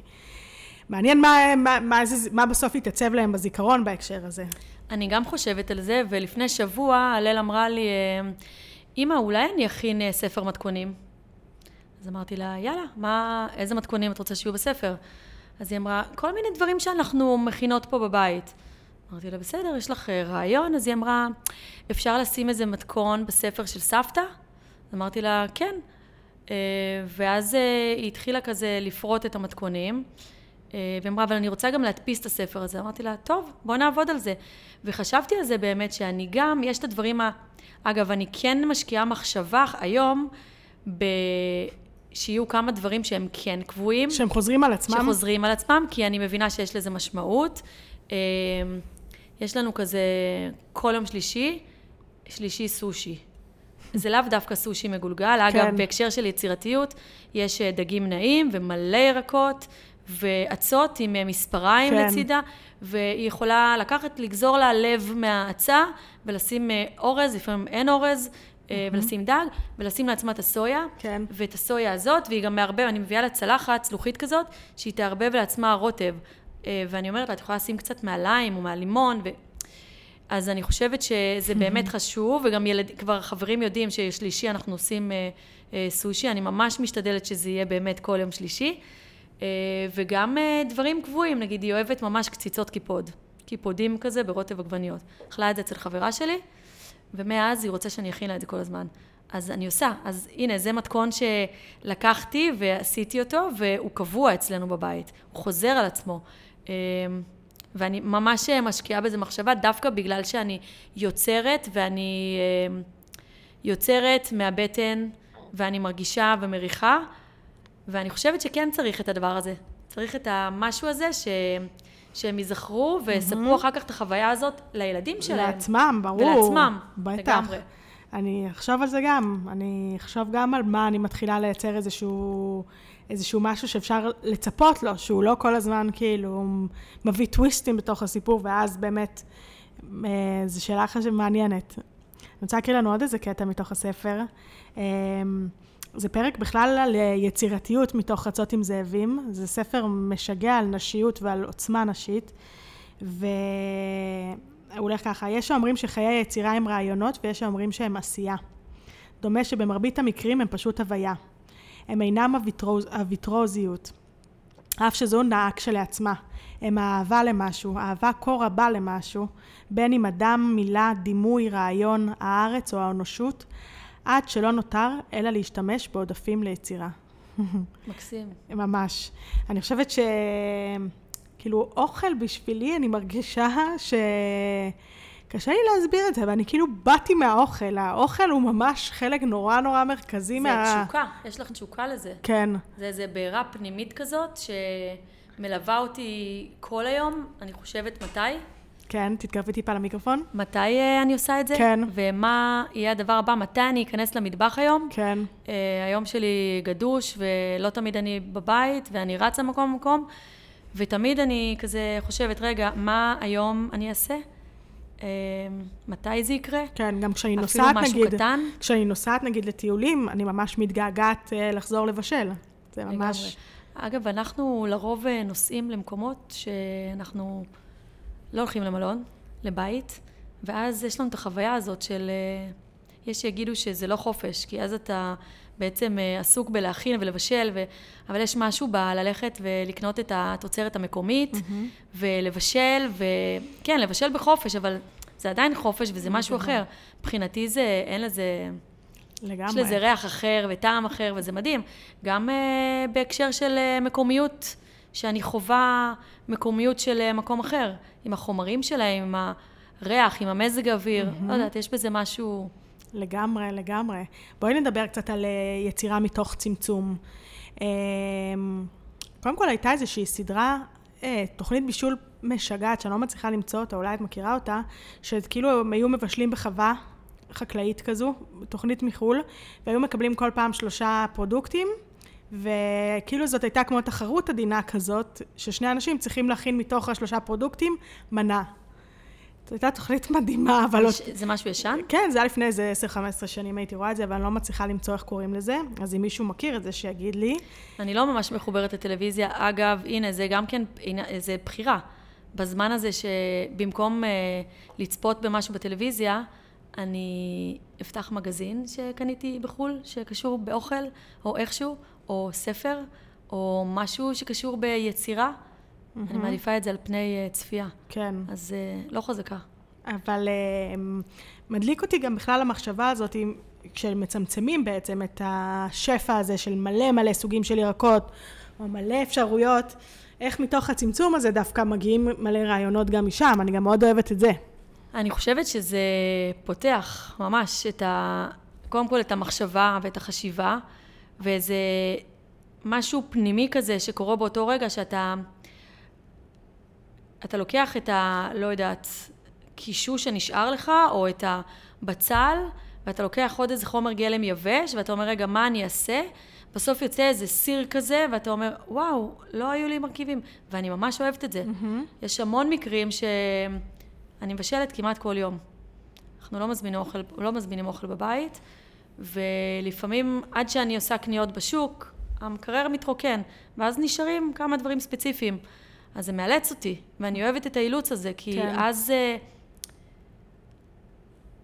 מעניין מה, מה, מה, זה, מה בסוף יתעצב להם בזיכרון בהקשר הזה. אני גם חושבת על זה, ולפני שבוע הלל אמרה לי, אה, אמא, אולי אני אכין אה, ספר מתכונים? אז אמרתי לה, יאללה, מה, איזה מתכונים את רוצה שיהיו בספר? אז היא אמרה, כל מיני דברים שאנחנו מכינות פה בבית. אמרתי לה, בסדר, יש לך אה, רעיון? אז היא אמרה, אפשר לשים איזה מתכון בספר של סבתא? אמרתי לה, כן. אה, ואז היא התחילה כזה לפרוט את המתכונים. אה, והיא אמרה, אבל אני רוצה גם להדפיס את הספר הזה. אמרתי לה, טוב, בוא נעבוד על זה. וחשבתי על זה באמת, שאני גם, יש את הדברים ה... אגב, אני כן משקיעה מחשבה היום, ב... שיהיו כמה דברים שהם כן קבועים. שהם חוזרים על עצמם? שחוזרים על עצמם, כי אני מבינה שיש לזה משמעות. אה, יש לנו כזה כל יום שלישי, שלישי סושי. זה לאו דווקא סושי מגולגל, אגב, כן. בהקשר של יצירתיות, יש אה, דגים נעים ומלא ירקות, ואצות עם אה, מספריים כן. לצידה, והיא יכולה לקחת, לגזור לה לב מהאצה, ולשים אה, אורז, לפעמים אין אורז, אה, ולשים דג, ולשים לעצמה את הסויה, כן. ואת הסויה הזאת, והיא גם מערבב, אני מביאה לה צלחת, צלוחית כזאת, שהיא תערבב לעצמה רוטב. ואני אומרת לה, את יכולה לשים קצת מהליים או מהלימון, ו... אז אני חושבת שזה באמת חשוב, וגם ילד, כבר חברים יודעים ששלישי אנחנו עושים אה, אה, סושי, אני ממש משתדלת שזה יהיה באמת כל יום שלישי. אה, וגם אה, דברים קבועים, נגיד היא אוהבת ממש קציצות קיפוד, קיפודים כזה ברוטב עגבניות. אכלה את זה אצל חברה שלי, ומאז היא רוצה שאני אכין לה את זה כל הזמן. אז אני עושה. אז הנה, זה מתכון שלקחתי ועשיתי אותו, והוא קבוע אצלנו בבית. הוא חוזר על עצמו. אה, ואני ממש משקיעה בזה מחשבה, דווקא בגלל שאני יוצרת, ואני יוצרת מהבטן, ואני מרגישה ומריחה, ואני חושבת שכן צריך את הדבר הזה. צריך את המשהו הזה ש... שהם ייזכרו ויספרו אחר כך את החוויה הזאת לילדים שלהם. לעצמם, ברור. ולעצמם, בטח. לגמרי. אני אחשוב על זה גם. אני אחשוב גם על מה אני מתחילה לייצר איזשהו, איזשהו משהו שאפשר לצפות לו, שהוא לא כל הזמן כאילו מביא טוויסטים בתוך הסיפור, ואז באמת, אה, זו שאלה אחת שמעניינת. אני רוצה להקריא לנו עוד איזה קטע מתוך הספר. אה, זה פרק בכלל על יצירתיות מתוך רצות עם זאבים. זה ספר משגע על נשיות ועל עוצמה נשית. והוא הולך ככה, יש האומרים שחיי היצירה הם רעיונות ויש האומרים שהם עשייה. דומה שבמרבית המקרים הם פשוט הוויה. הם אינם הוויטרוז, הוויטרוזיות, אף שזו נאה כשלעצמה. הם האהבה למשהו, אהבה כה רבה למשהו, בין אם אדם, מילה, דימוי, רעיון, הארץ או האנושות, עד שלא נותר אלא להשתמש בעודפים ליצירה. מקסים. ממש. אני חושבת ש... כאילו, אוכל בשבילי, אני מרגישה ש... קשה לי להסביר את זה, ואני כאילו באתי מהאוכל. האוכל הוא ממש חלק נורא נורא מרכזי זה מה... תשוקה, יש לך תשוקה לזה. כן. זה איזה בעירה פנימית כזאת, שמלווה אותי כל היום, אני חושבת מתי. כן, תתקרבי טיפה למיקרופון. מתי אה, אני עושה את זה? כן. ומה יהיה הדבר הבא? מתי אני אכנס למטבח היום? כן. אה, היום שלי גדוש, ולא תמיד אני בבית, ואני רצה מקום למקום, ותמיד אני כזה חושבת, רגע, מה היום אני אעשה? אה, מתי זה יקרה? כן, גם כשאני אפילו נוסעת, משהו נגיד, קטן? כשאני נוסעת נגיד לטיולים, אני ממש מתגעגעת אה, לחזור לבשל. זה ממש... לגמרי. אגב, אנחנו לרוב נוסעים למקומות שאנחנו לא הולכים למלון, לבית, ואז יש לנו את החוויה הזאת של... אה, יש שיגידו שזה לא חופש, כי אז אתה בעצם אה, עסוק בלהכין ולבשל, ו... אבל יש משהו בללכת ולקנות את התוצרת המקומית, Mm-hmm. ולבשל, וכן, לבשל בחופש, אבל זה עדיין חופש וזה משהו לגמרי. אחר. מבחינתי זה, אין לזה... לגמרי. יש לזה ריח אחר וטעם אחר, וזה מדהים. גם uh, בהקשר של uh, מקומיות, שאני חווה מקומיות של uh, מקום אחר, עם החומרים שלהם, עם הריח, עם המזג האוויר. Mm-hmm. לא יודעת, יש בזה משהו... לגמרי, לגמרי. בואי נדבר קצת על אה, יצירה מתוך צמצום. אה, קודם כל הייתה איזושהי סדרה, אה, תוכנית בישול משגעת, שאני לא מצליחה למצוא אותה, אולי את מכירה אותה, שכאילו הם היו מבשלים בחווה חקלאית כזו, תוכנית מחו"ל, והיו מקבלים כל פעם שלושה פרודוקטים, וכאילו זאת הייתה כמו תחרות עדינה כזאת, ששני אנשים צריכים להכין מתוך השלושה פרודוקטים מנה. זו הייתה תוכנית מדהימה, אבל... יש- זה משהו ישן? כן, זה היה לפני איזה 10-15 שנים הייתי רואה את זה, אבל אני לא מצליחה למצוא איך קוראים לזה. אז אם מישהו מכיר את זה, שיגיד לי. אני לא ממש מחוברת לטלוויזיה. אגב, הנה, זה גם כן, הנה, זה בחירה. בזמן הזה שבמקום uh, לצפות במשהו בטלוויזיה, אני אפתח מגזין שקניתי בחו"ל, שקשור באוכל, או איכשהו, או ספר, או משהו שקשור ביצירה. אני מעדיפה את זה על פני uh, צפייה. כן. אז uh, לא חזקה. אבל אה, מדליק אותי גם בכלל המחשבה הזאת, אם- כשמצמצמים בעצם את השפע הזה של מלא מלא סוגים של ירקות, או מלא אפשרויות, איך מתוך הצמצום הזה דווקא מגיעים מלא רעיונות גם משם, אני גם מאוד אוהבת את זה. אני חושבת שזה פותח ממש את ה... קודם כל את המחשבה ואת החשיבה, ואיזה משהו פנימי כזה שקורה באותו רגע שאתה... אתה לוקח את ה... לא יודעת, קישוש שנשאר לך, או את הבצל, ואתה לוקח עוד איזה חומר גלם יבש, ואתה אומר, רגע, מה אני אעשה? בסוף יוצא איזה סיר כזה, ואתה אומר, וואו, לא היו לי מרכיבים. ואני ממש אוהבת את זה. יש המון מקרים שאני מבשלת כמעט כל יום. אנחנו לא אוכל, לא מזמינים אוכל בבית, ולפעמים עד שאני עושה קניות בשוק, המקרר מתרוקן, ואז נשארים כמה דברים ספציפיים. אז זה מאלץ אותי, ואני אוהבת את האילוץ הזה, כי כן. כן. אז uh,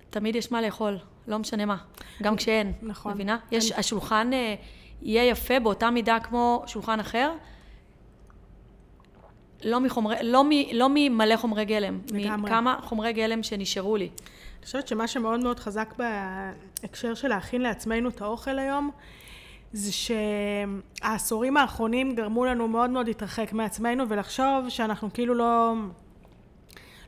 תמיד יש מה לאכול, לא משנה מה, גם כשאין. נכון. מבינה? יש, השולחן uh, יהיה יפה באותה מידה כמו שולחן אחר, לא, מחומרי, לא, מ, לא ממלא חומרי גלם, לגמרי. מכמה חומרי גלם שנשארו לי. אני חושבת שמה שמאוד מאוד חזק בהקשר של להכין לעצמנו את האוכל היום, זה שהעשורים האחרונים גרמו לנו מאוד מאוד להתרחק מעצמנו ולחשוב שאנחנו כאילו לא...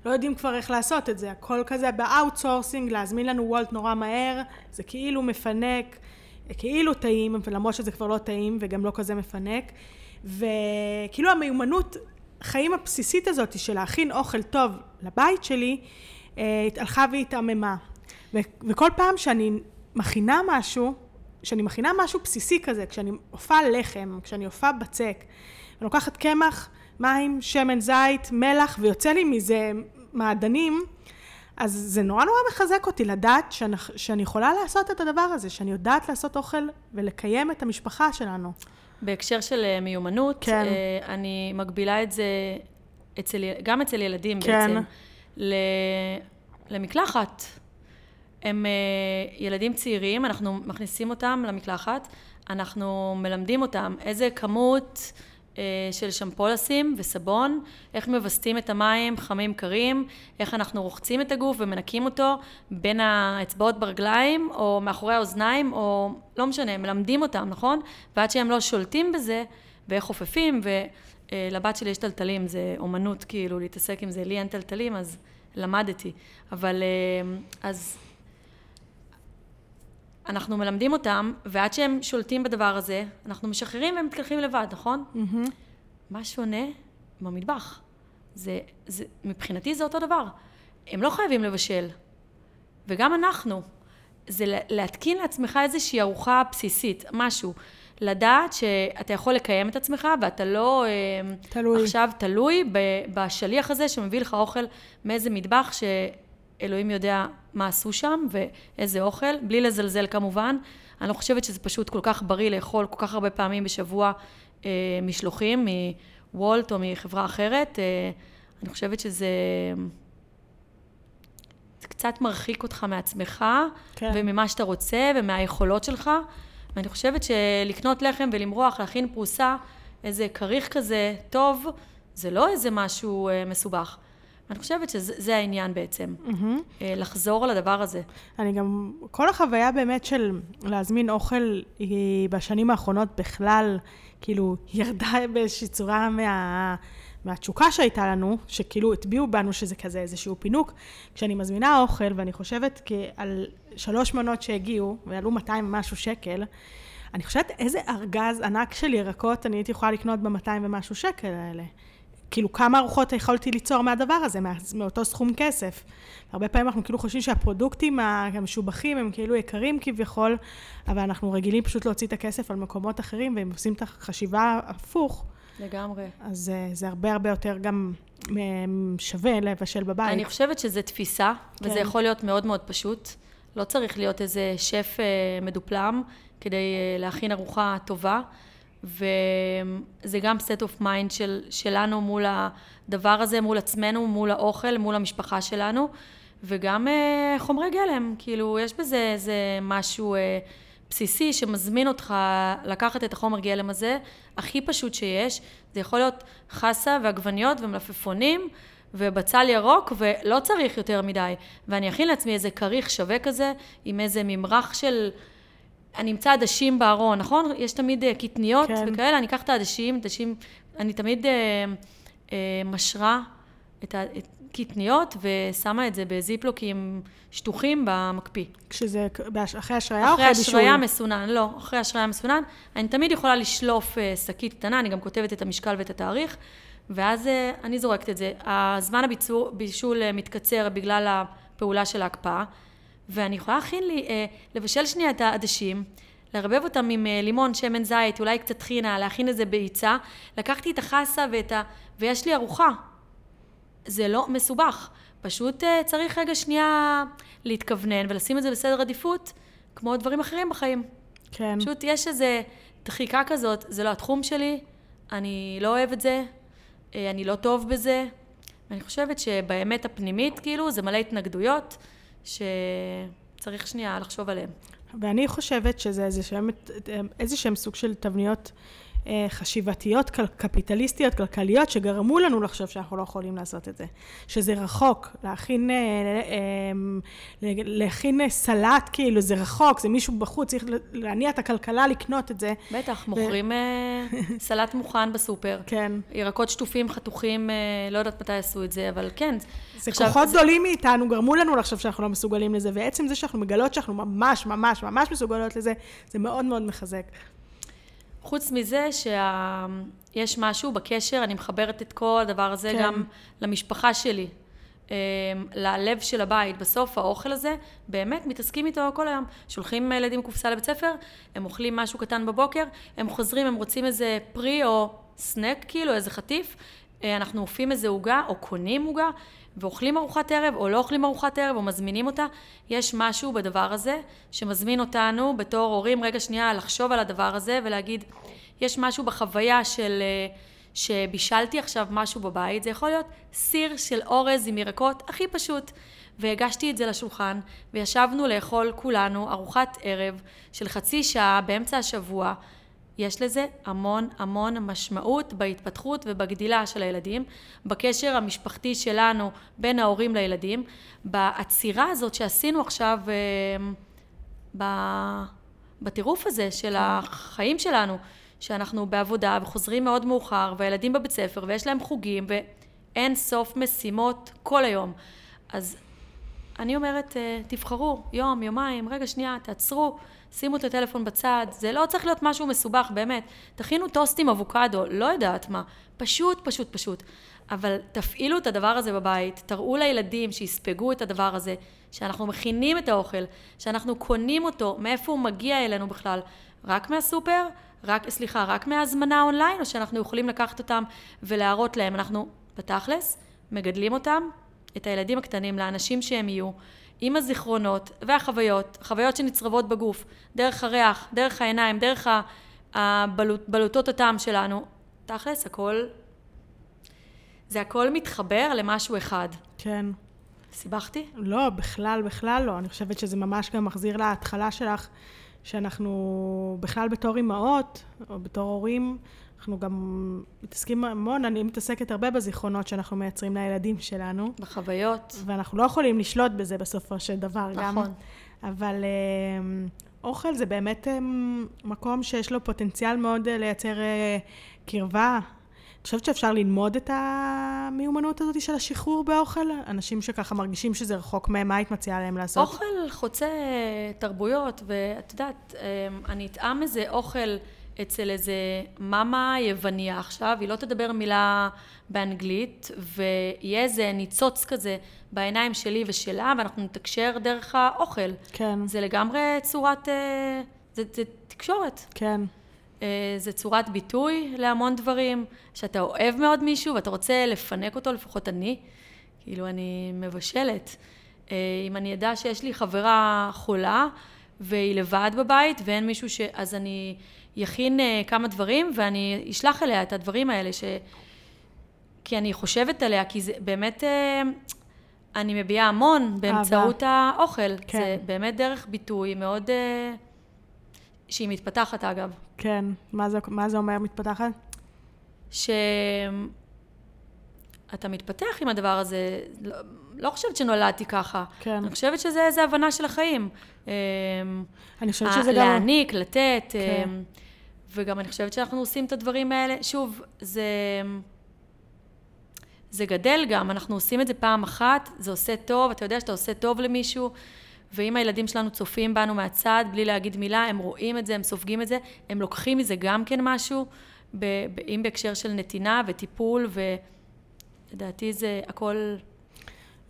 לא יודעים כבר איך לעשות את זה, הכל כזה ב outsourcing, להזמין לנו וולט נורא מהר, זה כאילו מפנק, כאילו טעים, ולמרות שזה כבר לא טעים וגם לא כזה מפנק, וכאילו המיומנות חיים הבסיסית הזאת של להכין אוכל טוב לבית שלי, אה, הלכה והתעממה. וכל פעם שאני מכינה משהו, כשאני מכינה משהו בסיסי כזה, כשאני אופה לחם, כשאני אופה בצק, אני לוקחת קמח, מים, שמן זית, מלח, ויוצא לי מזה מעדנים, אז זה נורא נורא מחזק אותי לדעת שאני, שאני יכולה לעשות את הדבר הזה, שאני יודעת לעשות אוכל ולקיים את המשפחה שלנו. בהקשר של אה, מיומנות, כן. אה, אני מגבילה את זה אצל, גם אצל ילדים כן. בעצם, ל, למקלחת. הם אה, ילדים צעירים, אנחנו מכניסים אותם למקלחת, אנחנו מלמדים אותם איזה כמות של שמפו לשים וסבון, איך מווסתים את המים חמים קרים, איך אנחנו רוחצים את הגוף ומנקים אותו בין האצבעות ברגליים או מאחורי האוזניים או לא משנה, מלמדים אותם, נכון? ועד שהם לא שולטים בזה ואיך חופפים ולבת שלי יש טלטלים, זה אומנות כאילו להתעסק עם זה, לי אין טלטלים אז למדתי, אבל אה, אז אנחנו מלמדים אותם, ועד שהם שולטים בדבר הזה, אנחנו משחררים והם מתקלחים לבד, נכון? מה שונה במטבח? זה, זה, מבחינתי זה אותו דבר. הם לא חייבים לבשל. וגם אנחנו. זה לה- להתקין לעצמך איזושהי ארוחה בסיסית, משהו. לדעת שאתה יכול לקיים את עצמך ואתה לא אה, תלוי. עכשיו תלוי בשליח הזה שמביא לך אוכל מאיזה מטבח שאלוהים יודע מה עשו שם ואיזה אוכל, בלי לזלזל כמובן. אני לא חושבת שזה פשוט כל כך בריא לאכול כל כך הרבה פעמים בשבוע אה, משלוחים מוולט או מחברה אחרת. אה, אני חושבת שזה... זה קצת מרחיק אותך מעצמך, כן. וממה שאתה רוצה, ומהיכולות שלך. ואני חושבת שלקנות לחם ולמרוח, להכין פרוסה, איזה כריך כזה טוב, זה לא איזה משהו אה, מסובך. אני חושבת שזה העניין בעצם. אה, לחזור על הדבר הזה. אני גם, כל החוויה באמת של להזמין אוכל היא בשנים האחרונות בכלל, כאילו, ירדה באיזושהי צורה מה, מהתשוקה שהייתה לנו, שכאילו הטביעו בנו שזה כזה איזשהו פינוק. כשאני מזמינה אוכל, ואני חושבת כי על שלוש מנות שהגיעו, ועלו 200 ומשהו שקל, אני חושבת איזה ארגז ענק של ירקות אני הייתי יכולה לקנות ב-200 ומשהו שקל האלה. כאילו, כמה ארוחות יכולתי ליצור מהדבר הזה, מה, מאותו סכום כסף. הרבה פעמים אנחנו כאילו חושבים שהפרודוקטים המשובחים הם כאילו יקרים כביכול, אבל אנחנו רגילים פשוט להוציא את הכסף על מקומות אחרים, והם עושים את החשיבה הפוך, לגמרי. אז אה, זה הרבה הרבה יותר גם שווה לבשל בבית. אני חושבת שזה תפיסה, כן. וזה יכול להיות מאוד מאוד פשוט. לא צריך להיות איזה שף אה, מדופלם כדי אה, להכין ארוחה טובה, וזה גם set of mind של, שלנו מול הדבר הזה, מול עצמנו, מול האוכל, מול המשפחה שלנו, וגם אה, חומרי גלם, כאילו, יש בזה איזה משהו אה, בסיסי שמזמין אותך לקחת את החומר גלם הזה, הכי פשוט שיש, זה יכול להיות חסה ועגבניות ומלפפונים, ובצל ירוק, ולא צריך יותר מדי. ואני אכין לעצמי איזה כריך שווה כזה, עם איזה ממרח של... אני אמצא עדשים בארון, נכון? יש תמיד אה, קטניות כן. וכאלה, אני אקח את העדשים, עדשים, אני תמיד אה, אה, משרה את הקטניות ושמה את זה בזיפלוקים שטוחים במקפיא. כשזה אחרי השריה או אחרי אחרי בישול? השריה מסונן, לא, אחרי השריה מסונן. אני תמיד יכולה לשלוף אה, שקית קטנה, אני גם כותבת את המשקל ואת התאריך, ואז אה, אני זורקת את זה. הזמן הביצור, בישול אה, מתקצר בגלל הפעולה של ההקפאה, ואני יכולה להכין לי, אה, לבשל שנייה את העדשים, לערבב אותם עם אה, לימון, שמן זית, אולי קצת טחינה, להכין איזה ביצה, לקחתי את החסה ואת ה... ויש לי ארוחה. זה לא מסובך. פשוט אה, צריך רגע שנייה להתכוונן ולשים את זה בסדר עדיפות, כמו דברים אחרים בחיים. כן. פשוט יש איזו דחיקה כזאת, זה לא התחום שלי, אני לא אוהב את זה, אה, אני לא טוב בזה. ואני חושבת שבאמת הפנימית, כאילו, זה מלא התנגדויות שצריך שנייה לחשוב עליהן. ואני חושבת שזה איזה שהם, איזה שהם סוג של תבניות חשיבתיות, כל- קפיטליסטיות, כלכליות, שגרמו לנו לחשוב שאנחנו לא יכולים לעשות את זה. שזה רחוק, להכין, אה, אה, להכין אה, סלט, כאילו, זה רחוק, זה מישהו בחוץ, צריך להניע את הכלכלה לקנות את זה. בטח, מוכרים אה, סלט מוכן בסופר. כן. ירקות שטופים, חתוכים, אה, לא יודעת מתי עשו את זה, אבל כן. זה עכשיו, כוחות גדולים מאיתנו, גרמו לנו לחשוב שאנחנו לא מסוגלים לזה, ועצם זה שאנחנו מגלות שאנחנו ממש, ממש, ממש מסוגלות לזה, זה מאוד מאוד מחזק. חוץ מזה שיש משהו בקשר, אני מחברת את כל הדבר הזה כן. גם למשפחה שלי, אה, ללב של הבית. בסוף האוכל הזה, באמת מתעסקים איתו כל היום. שולחים ילדים קופסה לבית ספר, הם אוכלים משהו קטן בבוקר, הם חוזרים, הם רוצים איזה פרי או סנק כאילו, איזה חטיף, אה, אנחנו אופים איזה עוגה או קונים עוגה. ואוכלים ארוחת ערב, או לא אוכלים ארוחת ערב, או מזמינים אותה, יש משהו בדבר הזה שמזמין אותנו בתור הורים, רגע שנייה, לחשוב על הדבר הזה ולהגיד, יש משהו בחוויה של אה, שבישלתי עכשיו משהו בבית, זה יכול להיות סיר של אורז עם ירקות, הכי פשוט. והגשתי את זה לשולחן, וישבנו לאכול כולנו ארוחת ערב של חצי שעה באמצע השבוע. יש לזה המון המון משמעות בהתפתחות ובגדילה של הילדים, בקשר המשפחתי שלנו בין ההורים לילדים, בעצירה הזאת שעשינו עכשיו אה, ב- בטירוף הזה של החיים שלנו, שאנחנו בעבודה וחוזרים מאוד מאוחר, והילדים בבית ספר ויש להם חוגים ואין סוף משימות כל היום. אז אני אומרת, אה, תבחרו יום, יומיים, רגע שנייה, תעצרו, שימו את הטלפון בצד, זה לא צריך להיות משהו מסובך, באמת. תכינו טוסט עם אבוקדו, לא יודעת מה, פשוט, פשוט, פשוט. אבל תפעילו את הדבר הזה בבית, תראו לילדים שיספגו את הדבר הזה, שאנחנו מכינים את האוכל, שאנחנו קונים אותו, מאיפה הוא מגיע אלינו בכלל, רק מהסופר, רק, סליחה, רק מהזמנה אונליין, או שאנחנו יכולים לקחת אותם ולהראות להם? אנחנו, בתכלס, מגדלים אותם, את הילדים הקטנים, לאנשים שהם יהיו, עם הזיכרונות והחוויות, חוויות שנצרבות בגוף, דרך הריח, דרך העיניים, דרך הבלוטות הטעם שלנו. תכלס, הכל, זה הכל מתחבר למשהו אחד. כן. סיבכתי? לא, בכלל, בכלל לא. אני חושבת שזה ממש גם מחזיר להתחלה שלך, שאנחנו בכלל בתור אימהות, או בתור הורים, אנחנו גם מתעסקים המון, אני מתעסקת הרבה בזיכרונות שאנחנו מייצרים לילדים שלנו. בחוויות. ואנחנו לא יכולים לשלוט בזה בסופו של דבר נכון. גם. אבל אה, אוכל זה באמת אה, מקום שיש לו פוטנציאל מאוד אה, לייצר אה, קרבה. אני חושבת שאפשר ללמוד את המיומנות הזאת של השחרור באוכל? אנשים שככה מרגישים שזה רחוק מהם, מה היית מציעה להם לעשות? אוכל חוצה תרבויות, ואת יודעת, אמ, אני אטעם איזה אוכל אצל איזה מאמה יווניה עכשיו, היא לא תדבר מילה באנגלית, ויהיה איזה ניצוץ כזה בעיניים שלי ושלה, ואנחנו נתקשר דרך האוכל. כן. זה לגמרי צורת... אה, זה, זה תקשורת. כן. אה, זה צורת ביטוי להמון דברים, שאתה אוהב מאוד מישהו ואתה רוצה לפנק אותו, לפחות אני, כאילו אני מבשלת. אה, אם אני אדע שיש לי חברה חולה והיא לבד בבית ואין מישהו ש... אז אני יכין אה, כמה דברים ואני אשלח אליה את הדברים האלה, ש... כי אני חושבת עליה, כי זה באמת... אני מביעה המון באמצעות אהבה. האוכל. כן. זה באמת דרך ביטוי מאוד... שהיא מתפתחת אגב. כן, מה זה, מה זה אומר מתפתחת? שאתה מתפתח עם הדבר הזה, לא, לא חושבת שנולדתי ככה. כן. אני חושבת שזה הבנה של החיים. אמ, אני חושבת שזה גם... להעניק, לתת, כן. אמ, וגם אני חושבת שאנחנו עושים את הדברים האלה. שוב, זה... זה גדל גם, אנחנו עושים את זה פעם אחת, זה עושה טוב, אתה יודע שאתה עושה טוב למישהו, ואם הילדים שלנו צופים בנו מהצד, בלי להגיד מילה, הם רואים את זה, הם סופגים את זה, הם לוקחים מזה גם כן משהו, אם בהקשר של נתינה וטיפול, ולדעתי זה הכל...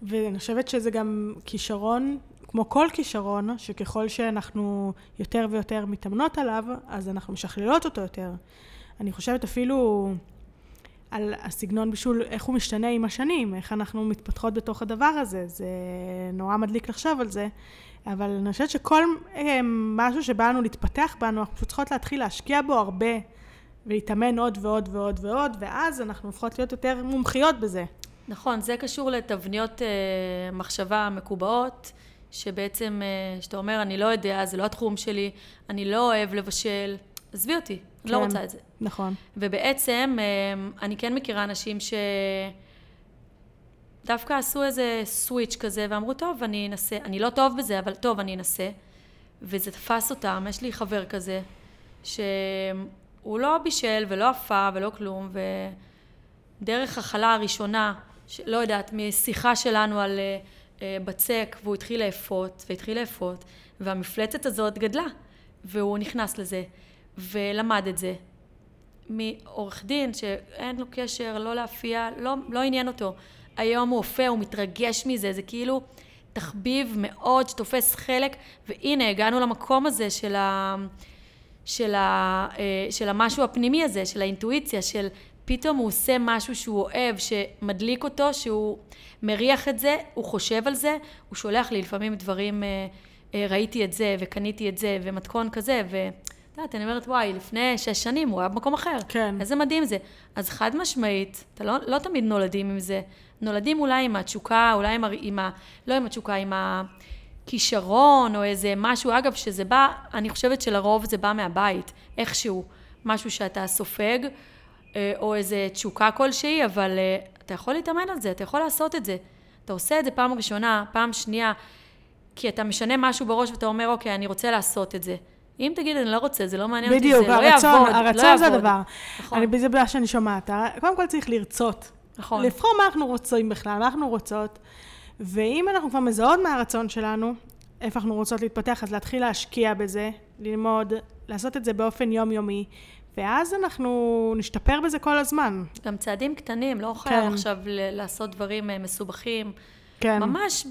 ואני חושבת שזה גם כישרון, כמו כל כישרון, שככל שאנחנו יותר ויותר מתאמנות עליו, אז אנחנו משכללות אותו יותר. אני חושבת אפילו על הסגנון בישול, איך הוא משתנה עם השנים, איך אנחנו מתפתחות בתוך הדבר הזה, זה נורא מדליק לחשוב על זה, אבל אני חושבת שכל אה, משהו שבאנו להתפתח בנו, אנחנו פשוט צריכות להתחיל להשקיע בו הרבה, ולהתאמן עוד ועוד ועוד ועוד, ואז אנחנו הופכות להיות יותר מומחיות בזה. נכון, זה קשור לתבניות אה, מחשבה מקובעות, שבעצם, אה, שאתה אומר, אני לא יודע, זה לא התחום שלי, אני לא אוהב לבשל, עזבי אותי, כן, לא רוצה את זה. נכון. ובעצם, אמ, אני כן מכירה אנשים ש... דווקא עשו איזה סוויץ' כזה, ואמרו, טוב, אני אנסה, אני לא טוב בזה, אבל טוב, אני אנסה. וזה תפס אותם, יש לי חבר כזה, שהוא לא בישל ולא עפה ולא כלום, ודרך החלה הראשונה, לא יודעת, משיחה שלנו על uh, בצק, והוא התחיל לאפות, והתחיל לאפות, והמפלצת הזאת גדלה, והוא נכנס לזה. ולמד את זה. מעורך דין שאין לו קשר, לא להפיע, לא, לא עניין אותו. היום הוא הופיע, הוא מתרגש מזה, זה כאילו תחביב מאוד שתופס חלק, והנה הגענו למקום הזה של, ה, של, ה, אה, של המשהו הפנימי הזה, של האינטואיציה, של פתאום הוא עושה משהו שהוא אוהב, שמדליק אותו, שהוא מריח את זה, הוא חושב על זה, הוא שולח לי לפעמים דברים, אה, אה, ראיתי את זה וקניתי את זה ומתכון כזה, ו... את יודעת, אני אומרת, וואי, לפני שש שנים הוא היה במקום אחר. כן. איזה מדהים זה. אז חד משמעית, אתה לא, לא תמיד נולדים עם זה. נולדים אולי עם התשוקה, אולי עם, עם ה... לא עם התשוקה, עם הכישרון, או איזה משהו, אגב, שזה בא, אני חושבת שלרוב זה בא מהבית, איכשהו. משהו שאתה סופג, או איזה תשוקה כלשהי, אבל אה, אתה יכול להתאמן על זה, אתה יכול לעשות את זה. אתה עושה את זה פעם ראשונה, פעם שנייה, כי אתה משנה משהו בראש ואתה אומר, אוקיי, אני רוצה לעשות את זה. אם תגיד, אני לא רוצה, זה לא מעניין אותי, זה לא יעבוד, לא יעבוד. בדיוק, הרצון זה הדבר. נכון. אני, זה בעיה שאני שומעת. קודם כל צריך לרצות. נכון. לבחור מה אנחנו רוצים בכלל, מה אנחנו רוצות. ואם אנחנו כבר מזהות מה הרצון שלנו, איפה אנחנו רוצות להתפתח, אז להתחיל להשקיע בזה, ללמוד, לעשות את זה באופן יומיומי, ואז אנחנו נשתפר בזה כל הזמן. גם צעדים קטנים, לא חייב כן. עכשיו לעשות דברים אה, מסובכים. כן. ממש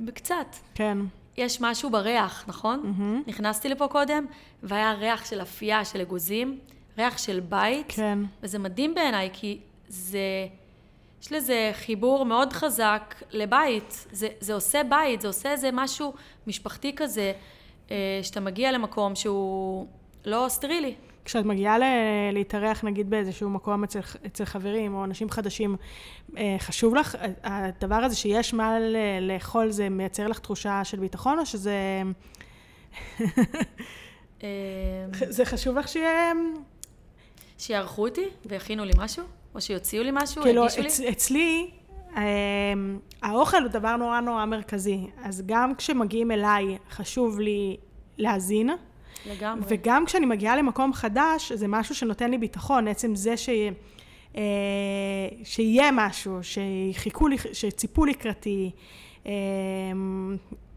בקצת. כן. יש משהו בריח, נכון? מהמם. נכנסתי לפה קודם, והיה ריח של אפייה, של אגוזים, ריח של בית. כן. וזה מדהים בעיניי, כי זה... יש לזה חיבור מאוד חזק לבית. זה, זה עושה בית, זה עושה איזה משהו משפחתי כזה, אה, שאתה מגיע למקום שהוא לא סטרילי. כשאת מגיעה ל- להתארח נגיד באיזשהו מקום אצל, אצל חברים או אנשים חדשים, אה, חשוב לך, ה- הדבר הזה שיש מה ל- לאכול זה מייצר לך תחושה של ביטחון או שזה אה, זה חשוב לך שיהיה, שיערכו אותי ויכינו לי משהו, או שיוציאו לי משהו, כאילו יגישו לי. אצ, אצלי אה, האוכל הוא דבר נורא נורא מרכזי, אז גם כשמגיעים אליי חשוב לי להזין. לגמרי. וגם כשאני מגיעה למקום חדש, זה משהו שנותן לי ביטחון, עצם זה ש... אה, שיהיה משהו, שחיכו לי, שציפו לקראתי. אה,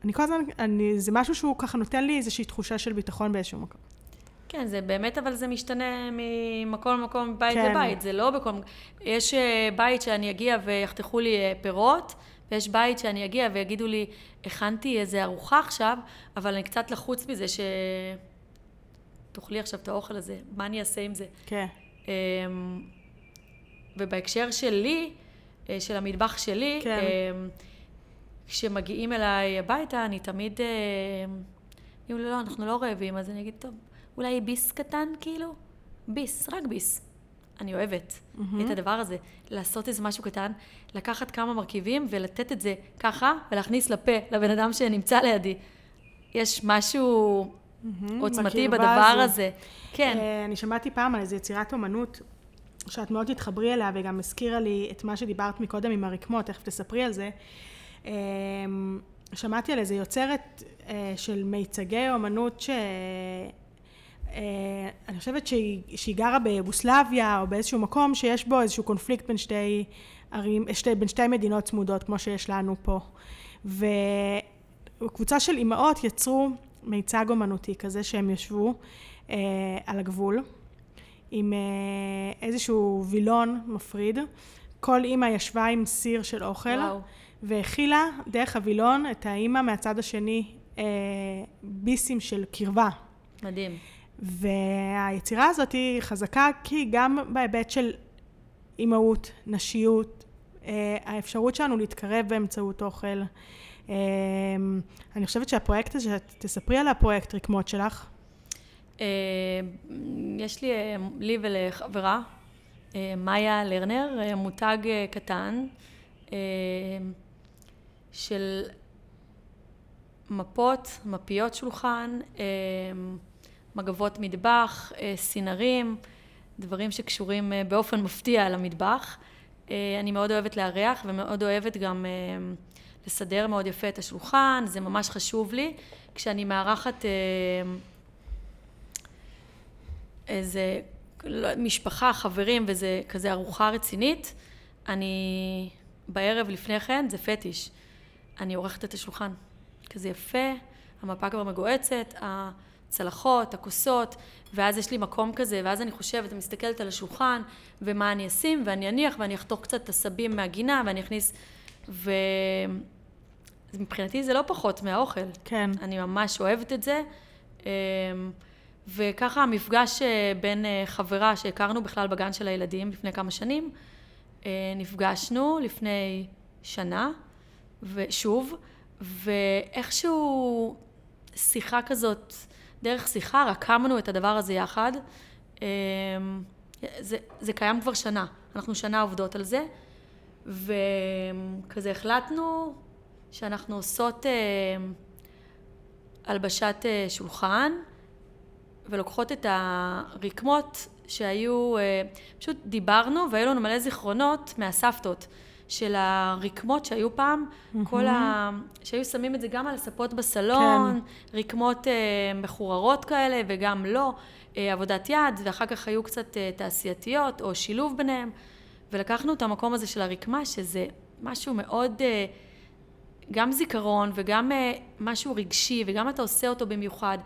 אני כל הזמן, אני, זה משהו שהוא ככה נותן לי איזושהי תחושה של ביטחון באיזשהו מקום. כן, זה באמת, אבל זה משתנה ממקום למקום, מבית כן. לבית, זה לא בכל... יש אה, בית שאני אגיע ויחתכו לי אה, פירות, ויש בית שאני אגיע ויגידו לי, הכנתי איזה ארוחה עכשיו, אבל אני קצת לחוץ מזה ש... תאכלי עכשיו את האוכל הזה, מה אני אעשה עם זה? כן. אמ, ובהקשר שלי, אה, של המטבח שלי, כן. אמ, כשמגיעים אליי הביתה, אני תמיד... אומרים לי, לא, אנחנו לא רעבים, אז אני אגיד, טוב, אולי ביס קטן, כאילו? ביס, רק ביס. אני אוהבת מהמם. את הדבר הזה, לעשות איזה משהו קטן, לקחת כמה מרכיבים ולתת את זה ככה, ולהכניס לפה לבן אדם שנמצא לידי. יש משהו מהמם, עוצמתי בדבר הזו. הזה. כן. אה, אני שמעתי פעם על איזו יצירת אומנות, שאת מאוד תתחברי אליה, וגם הזכירה לי את מה שדיברת מקודם עם הרקמות, תכף תספרי על זה. אה, שמעתי על איזו יוצרת אה, של מיצגי אומנות ש... אה, אני חושבת שהיא, שהיא גרה ביוגוסלביה או באיזשהו מקום שיש בו איזשהו קונפליקט בין שתי ערים, שתי, בין שתי מדינות צמודות כמו שיש לנו פה. וקבוצה של אימהות יצרו מיצג אומנותי כזה שהם ישבו אה, על הגבול עם אה, איזשהו וילון מפריד. כל אימא ישבה עם סיר של אוכל וואו. והכילה דרך הווילון את האימא מהצד השני אה, ביסים של קרבה. מדהים. והיצירה הזאת היא חזקה כי גם בהיבט של אימהות, נשיות, אה, האפשרות שלנו להתקרב באמצעות אוכל. אה, אני חושבת שהפרויקט הזה, תספרי על הפרויקט רקמות שלך. אה, יש לי, לי ולחברה, מאיה לרנר, מותג קטן של מפות, מפיות שולחן, מגבות מטבח, אה, סינרים, דברים שקשורים אה, באופן מפתיע למטבח. אה, אני מאוד אוהבת לארח ומאוד אוהבת גם לסדר מאוד יפה את השולחן, זה ממש חשוב לי. כשאני מארחת איזה לא, משפחה, חברים, וזה כזה ארוחה רצינית, אני בערב לפני כן, זה פטיש. אני עורכת את השולחן. כזה יפה, המפה כבר מגועצת, הצלחות, הכוסות, ואז יש לי מקום כזה, ואז אני חושבת, אני מסתכלת על השולחן, ומה אני אשים, ואני אניח, ואני אחתוך קצת את הסבים מהגינה, ואני אכניס... ו... מבחינתי זה לא פחות מהאוכל. כן. אני ממש אוהבת את זה. אמ, וככה המפגש אה, בין אה, חברה שהכרנו בכלל בגן של הילדים לפני כמה שנים, אה, נפגשנו לפני שנה, ושוב, ואיכשהו שיחה כזאת, דרך שיחה רקמנו את הדבר הזה יחד. אמ, זה, זה קיים כבר שנה, אנחנו שנה עובדות על זה, וכזה החלטנו שאנחנו עושות אה, הלבשת אה, שולחן, ולוקחות את הרקמות שהיו, אה, פשוט דיברנו והיו לנו מלא זיכרונות מהסבתות של הרקמות שהיו פעם, כל ה... שהיו שמים את זה גם על הספות בסלון, כן. רקמות אה, מחוררות כאלה וגם לא, אה, עבודת יד, ואחר כך היו קצת אה, תעשייתיות או שילוב ביניהם, ולקחנו את המקום הזה של הרקמה, שזה משהו מאוד... אה, גם זיכרון וגם אה, משהו רגשי, וגם אתה עושה אותו במיוחד.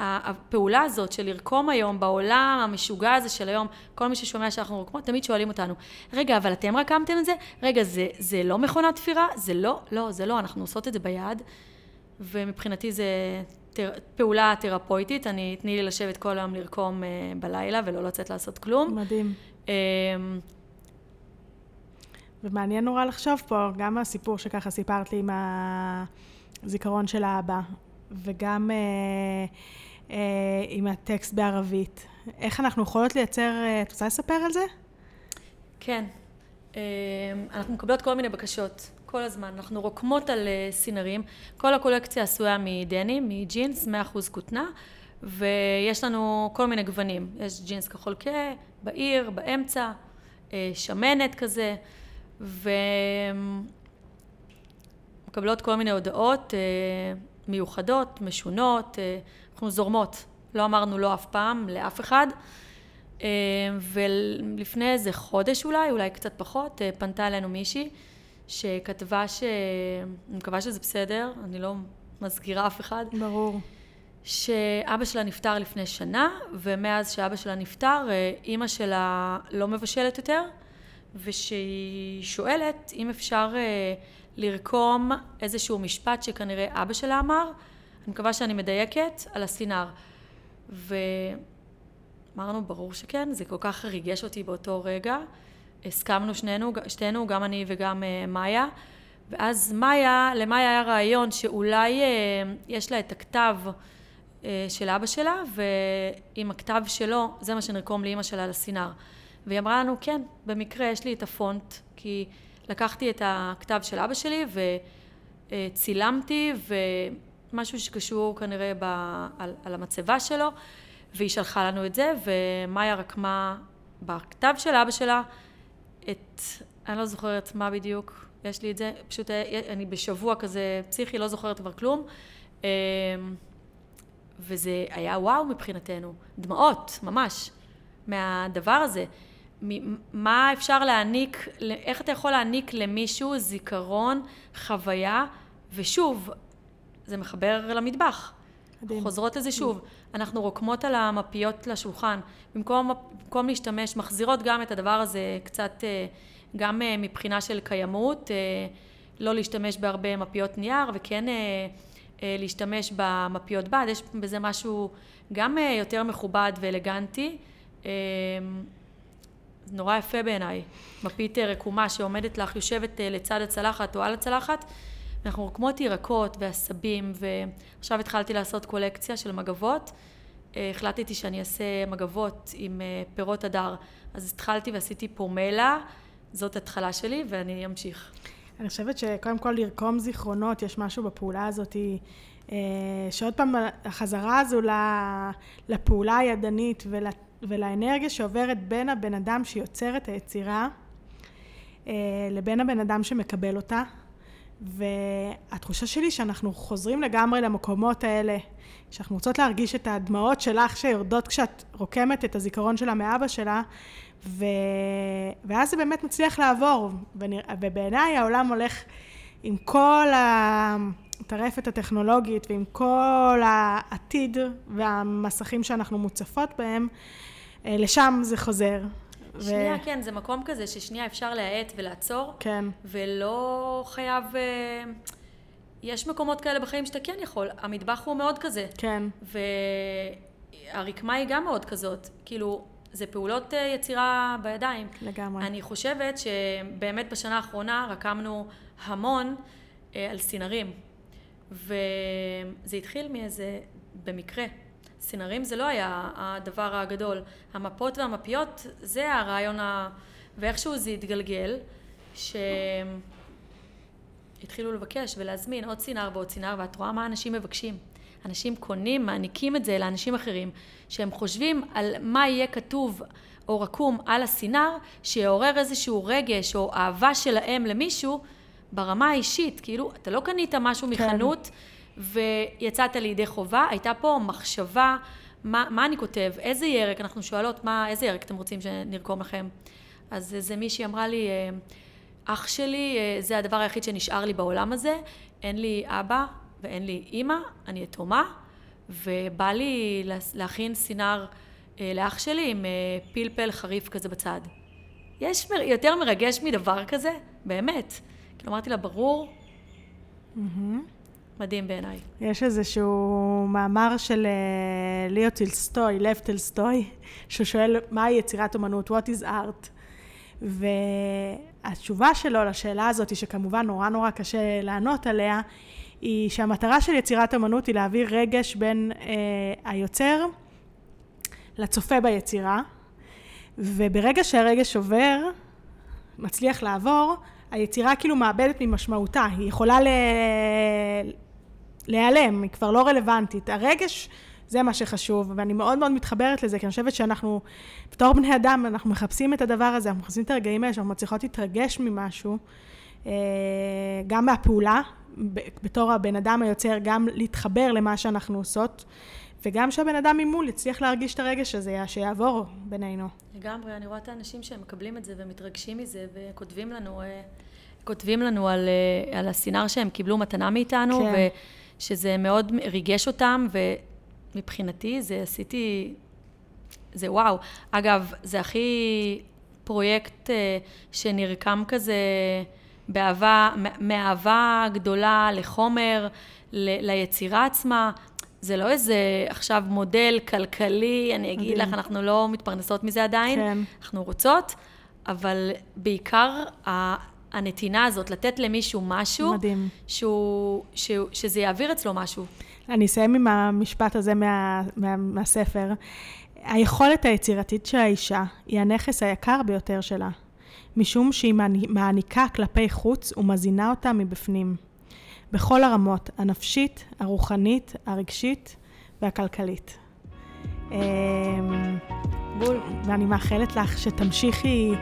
והפעולה הזאת של לרקום היום בעולם המשוגע הזה של היום, כל מי ששומע שאנחנו רוקמות, תמיד שואלים אותנו, רגע, אבל אתם רקמתם את זה? רגע, זה, זה לא מכונת תפירה? זה לא, לא, זה לא, אנחנו עושות את זה ביד. ומבחינתי זה תר... פעולה תרפויטית, אני, תני לי לשבת כל היום לרקום uh, בלילה ולא לצאת לעשות כלום. מדהים. Um, ומעניין נורא לחשוב פה, גם הסיפור שככה סיפרת לי עם הזיכרון של האבא, וגם אה, עם הטקסט בערבית. איך אנחנו יכולות לייצר, אה, את רוצה לספר על זה? כן. אה, אנחנו מקבלות כל מיני בקשות, כל הזמן. אנחנו רוקמות על אה, סינרים. כל הקולקציה עשויה מדני, מג'ינס, 100% כותנה, ויש לנו כל מיני גוונים. יש ג'ינס כחול כהה, בעיר, באמצע, אה, שמנת כזה. ומקבלות כל מיני הודעות אה, מיוחדות, משונות, אה, אנחנו זורמות, לא אמרנו לא אף פעם לאף אחד. אה, ולפני איזה חודש אולי, אולי קצת פחות, פנתה אלינו מישהי שכתבה ש... אני מקווה שזה בסדר, אני לא מסגירה אף אחד. ברור. שאבא שלה נפטר לפני שנה, ומאז שאבא שלה נפטר, אימא שלה לא מבשלת יותר, ושהיא שואלת אם אפשר אה, לרקום איזשהו משפט שכנראה אבא שלה אמר, אני מקווה שאני מדייקת, על הסינר. ואמרנו, ברור שכן, זה כל כך ריגש אותי באותו רגע. הסכמנו שנינו, שתינו, גם אני וגם אה, מאיה. ואז מאיה, למאיה היה רעיון שאולי אה, יש לה את הכתב אה, של אבא שלה, ועם הכתב שלו, זה מה שנרקום לאימא שלה על הסינר. והיא אמרה לנו, כן, במקרה יש לי את הפונט, כי לקחתי את הכתב של אבא שלי וצילמתי, ומשהו שקשור כנראה ב, על, על המצבה שלו, והיא שלחה לנו את זה, ומאיה רקמה בכתב של אבא שלה את, אני לא זוכרת מה בדיוק, יש לי את זה, פשוט אני בשבוע כזה פסיכי, לא זוכרת כבר כלום. אמ, וזה היה וואו מבחינתנו, דמעות, ממש, מהדבר הזה. מה אפשר להעניק, איך אתה יכול להעניק למישהו זיכרון, חוויה, ושוב, זה מחבר למטבח. מדהים. חוזרות לזה שוב. אנחנו רוקמות על המפיות לשולחן. במקום, במקום להשתמש, מחזירות גם את הדבר הזה קצת, אה, גם אה, מבחינה של קיימות, אה, לא להשתמש בהרבה מפיות נייר, וכן להשתמש במפיות בד. יש בזה משהו גם יותר מכובד ואלגנטי. נורא יפה בעיניי. מפית רקומה שעומדת לך, יושבת לצד הצלחת או על הצלחת, ואנחנו רוקמות ירקות ועשבים, ועכשיו התחלתי לעשות קולקציה של מגבות. אה, החלטתי שאני אעשה מגבות עם פירות הדר. אז התחלתי ועשיתי פומלה, זאת התחלה שלי, ואני אמשיך. אני חושבת שקודם כל לרקום זיכרונות, יש משהו בפעולה הזאת, שעוד פעם החזרה הזו לפעולה הידנית ול... ולאנרגיה שעוברת בין הבן אדם שיוצר את היצירה אה, לבין הבן אדם שמקבל אותה. והתחושה שלי שאנחנו חוזרים לגמרי למקומות האלה, שאנחנו רוצות להרגיש את הדמעות שלך שיורדות כשאת רוקמת את הזיכרון שלה מאבא שלה, ו... ואז זה באמת מצליח לעבור. ובעיניי העולם הולך עם כל. הטרפת הטכנולוגית ועם כל העתיד והמסכים שאנחנו מוצפות בהם, אה, לשם זה חוזר. שנייה, ו... כן, זה מקום כזה ששנייה אפשר להאט ולעצור. כן. ולא חייב... אה, יש מקומות כאלה בחיים שאתה כן יכול. המטבח הוא מאוד כזה. כן. והרקמה היא גם מאוד כזאת. כאילו, זה פעולות אה, יצירה בידיים. לגמרי. אני חושבת שבאמת בשנה האחרונה רקמנו המון על סינרים. וזה התחיל מאיזה, במקרה. סינרים זה לא היה הדבר הגדול. המפות והמפיות זה הרעיון ה... ואיכשהו זה התגלגל, שהתחילו לבקש ולהזמין עוד סינר ועוד סינר, ואת רואה מה אנשים מבקשים. אנשים קונים, מעניקים את זה לאנשים אחרים, שהם חושבים על מה יהיה כתוב או רקום על הסינר, שיעורר איזשהו רגש או אהבה שלהם למישהו, ברמה האישית, כאילו, אתה לא קנית משהו כן. מחנות ויצאת לידי חובה, הייתה פה מחשבה, מה, מה אני כותב, איזה ירק, אנחנו שואלות, מה, איזה ירק אתם רוצים שנרקום לכם? אז זה מישהי אמרה לי, אה, אח שלי, אה, זה הדבר היחיד שנשאר לי בעולם הזה, אין לי אבא ואין לי אימא, אני יתומה, ובא לי להכין סינר אה, לאח שלי עם פלפל חריף כזה בצד. יש יותר מרגש מדבר כזה? באמת. כאילו אמרתי לה, ברור. Mm-hmm. מדהים בעיניי. יש איזשהו מאמר של אה, ליאו טילסטוי, לב טילסטוי, שהוא שואל מהי יצירת אומנות, what is art? והתשובה שלו לשאלה הזאת, שכמובן נורא נורא קשה לענות עליה, היא שהמטרה של יצירת אומנות היא להעביר רגש בין אה, היוצר לצופה ביצירה, וברגע שהרגש עובר, מצליח לעבור, היצירה כאילו מאבדת ממשמעותה, היא יכולה ל... להיעלם, היא כבר לא רלוונטית. הרגש זה מה שחשוב, ואני מאוד מאוד מתחברת לזה, כי אני חושבת שאנחנו, בתור בני אדם, אנחנו מחפשים את הדבר הזה, אנחנו מחפשים את הרגעים האלה, שאנחנו מצליחות להתרגש ממשהו, אה, גם מהפעולה, בתור הבן אדם היוצר, גם להתחבר למה שאנחנו עושות, וגם שהבן אדם ממול יצליח להרגיש את הרגש הזה, שיעבור בינינו. לגמרי, אני רואה את האנשים שהם מקבלים את זה ומתרגשים מזה, וכותבים לנו, אה, כותבים לנו על, אה, על הסינר שהם קיבלו מתנה מאיתנו, כן. ושזה מאוד ריגש אותם, ומבחינתי זה עשיתי, זה וואו. אגב, זה הכי פרויקט אה, שנרקם כזה באהבה, מאהבה גדולה לחומר, ל, ליצירה עצמה. זה לא איזה עכשיו מודל כלכלי, אני אגיד לך, אנחנו לא מתפרנסות מזה עדיין, כן. אנחנו רוצות, אבל בעיקר הנתינה הזאת, לתת למישהו משהו, מדהים. שהוא, שהוא, שזה יעביר אצלו משהו. אני אסיים עם המשפט הזה מה, מה, מהספר. היכולת היצירתית של האישה היא הנכס היקר ביותר שלה, משום שהיא מעניקה כלפי חוץ ומזינה אותה מבפנים. בכל הרמות, הנפשית, הרוחנית, הרגשית והכלכלית. אמ, בול. ואני מאחלת לך שתמשיכי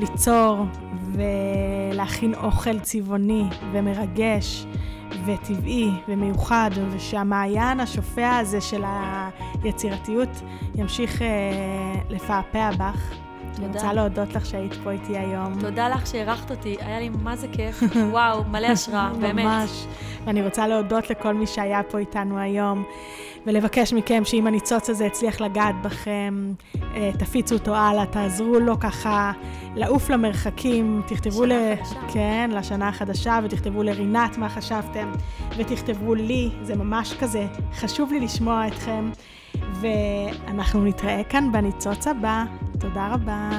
ליצור ולהכין אוכל צבעוני ומרגש וטבעי ומיוחד, ושהמעיין השופע הזה של היצירתיות ימשיך אה, לפעפע בך. תודה. אני רוצה להודות לך שהיית פה איתי היום. תודה לך שהערכת אותי, היה לי מה זה כיף. וואו, מלא השראה, באמת. ממש. ואני רוצה להודות לכל מי שהיה פה איתנו היום, ולבקש מכם שאם הניצוץ הזה הצליח לגעת בכם, אה, תפיצו אותו הלאה, תעזרו לו ככה לעוף למרחקים, תכתבו ל... חדשה. כן, לשנה החדשה, ותכתבו לרינת מה חשבתם, ותכתבו לי, זה ממש כזה, חשוב לי לשמוע אתכם. ואנחנו נתראה כאן בניצוץ הבא. תודה רבה.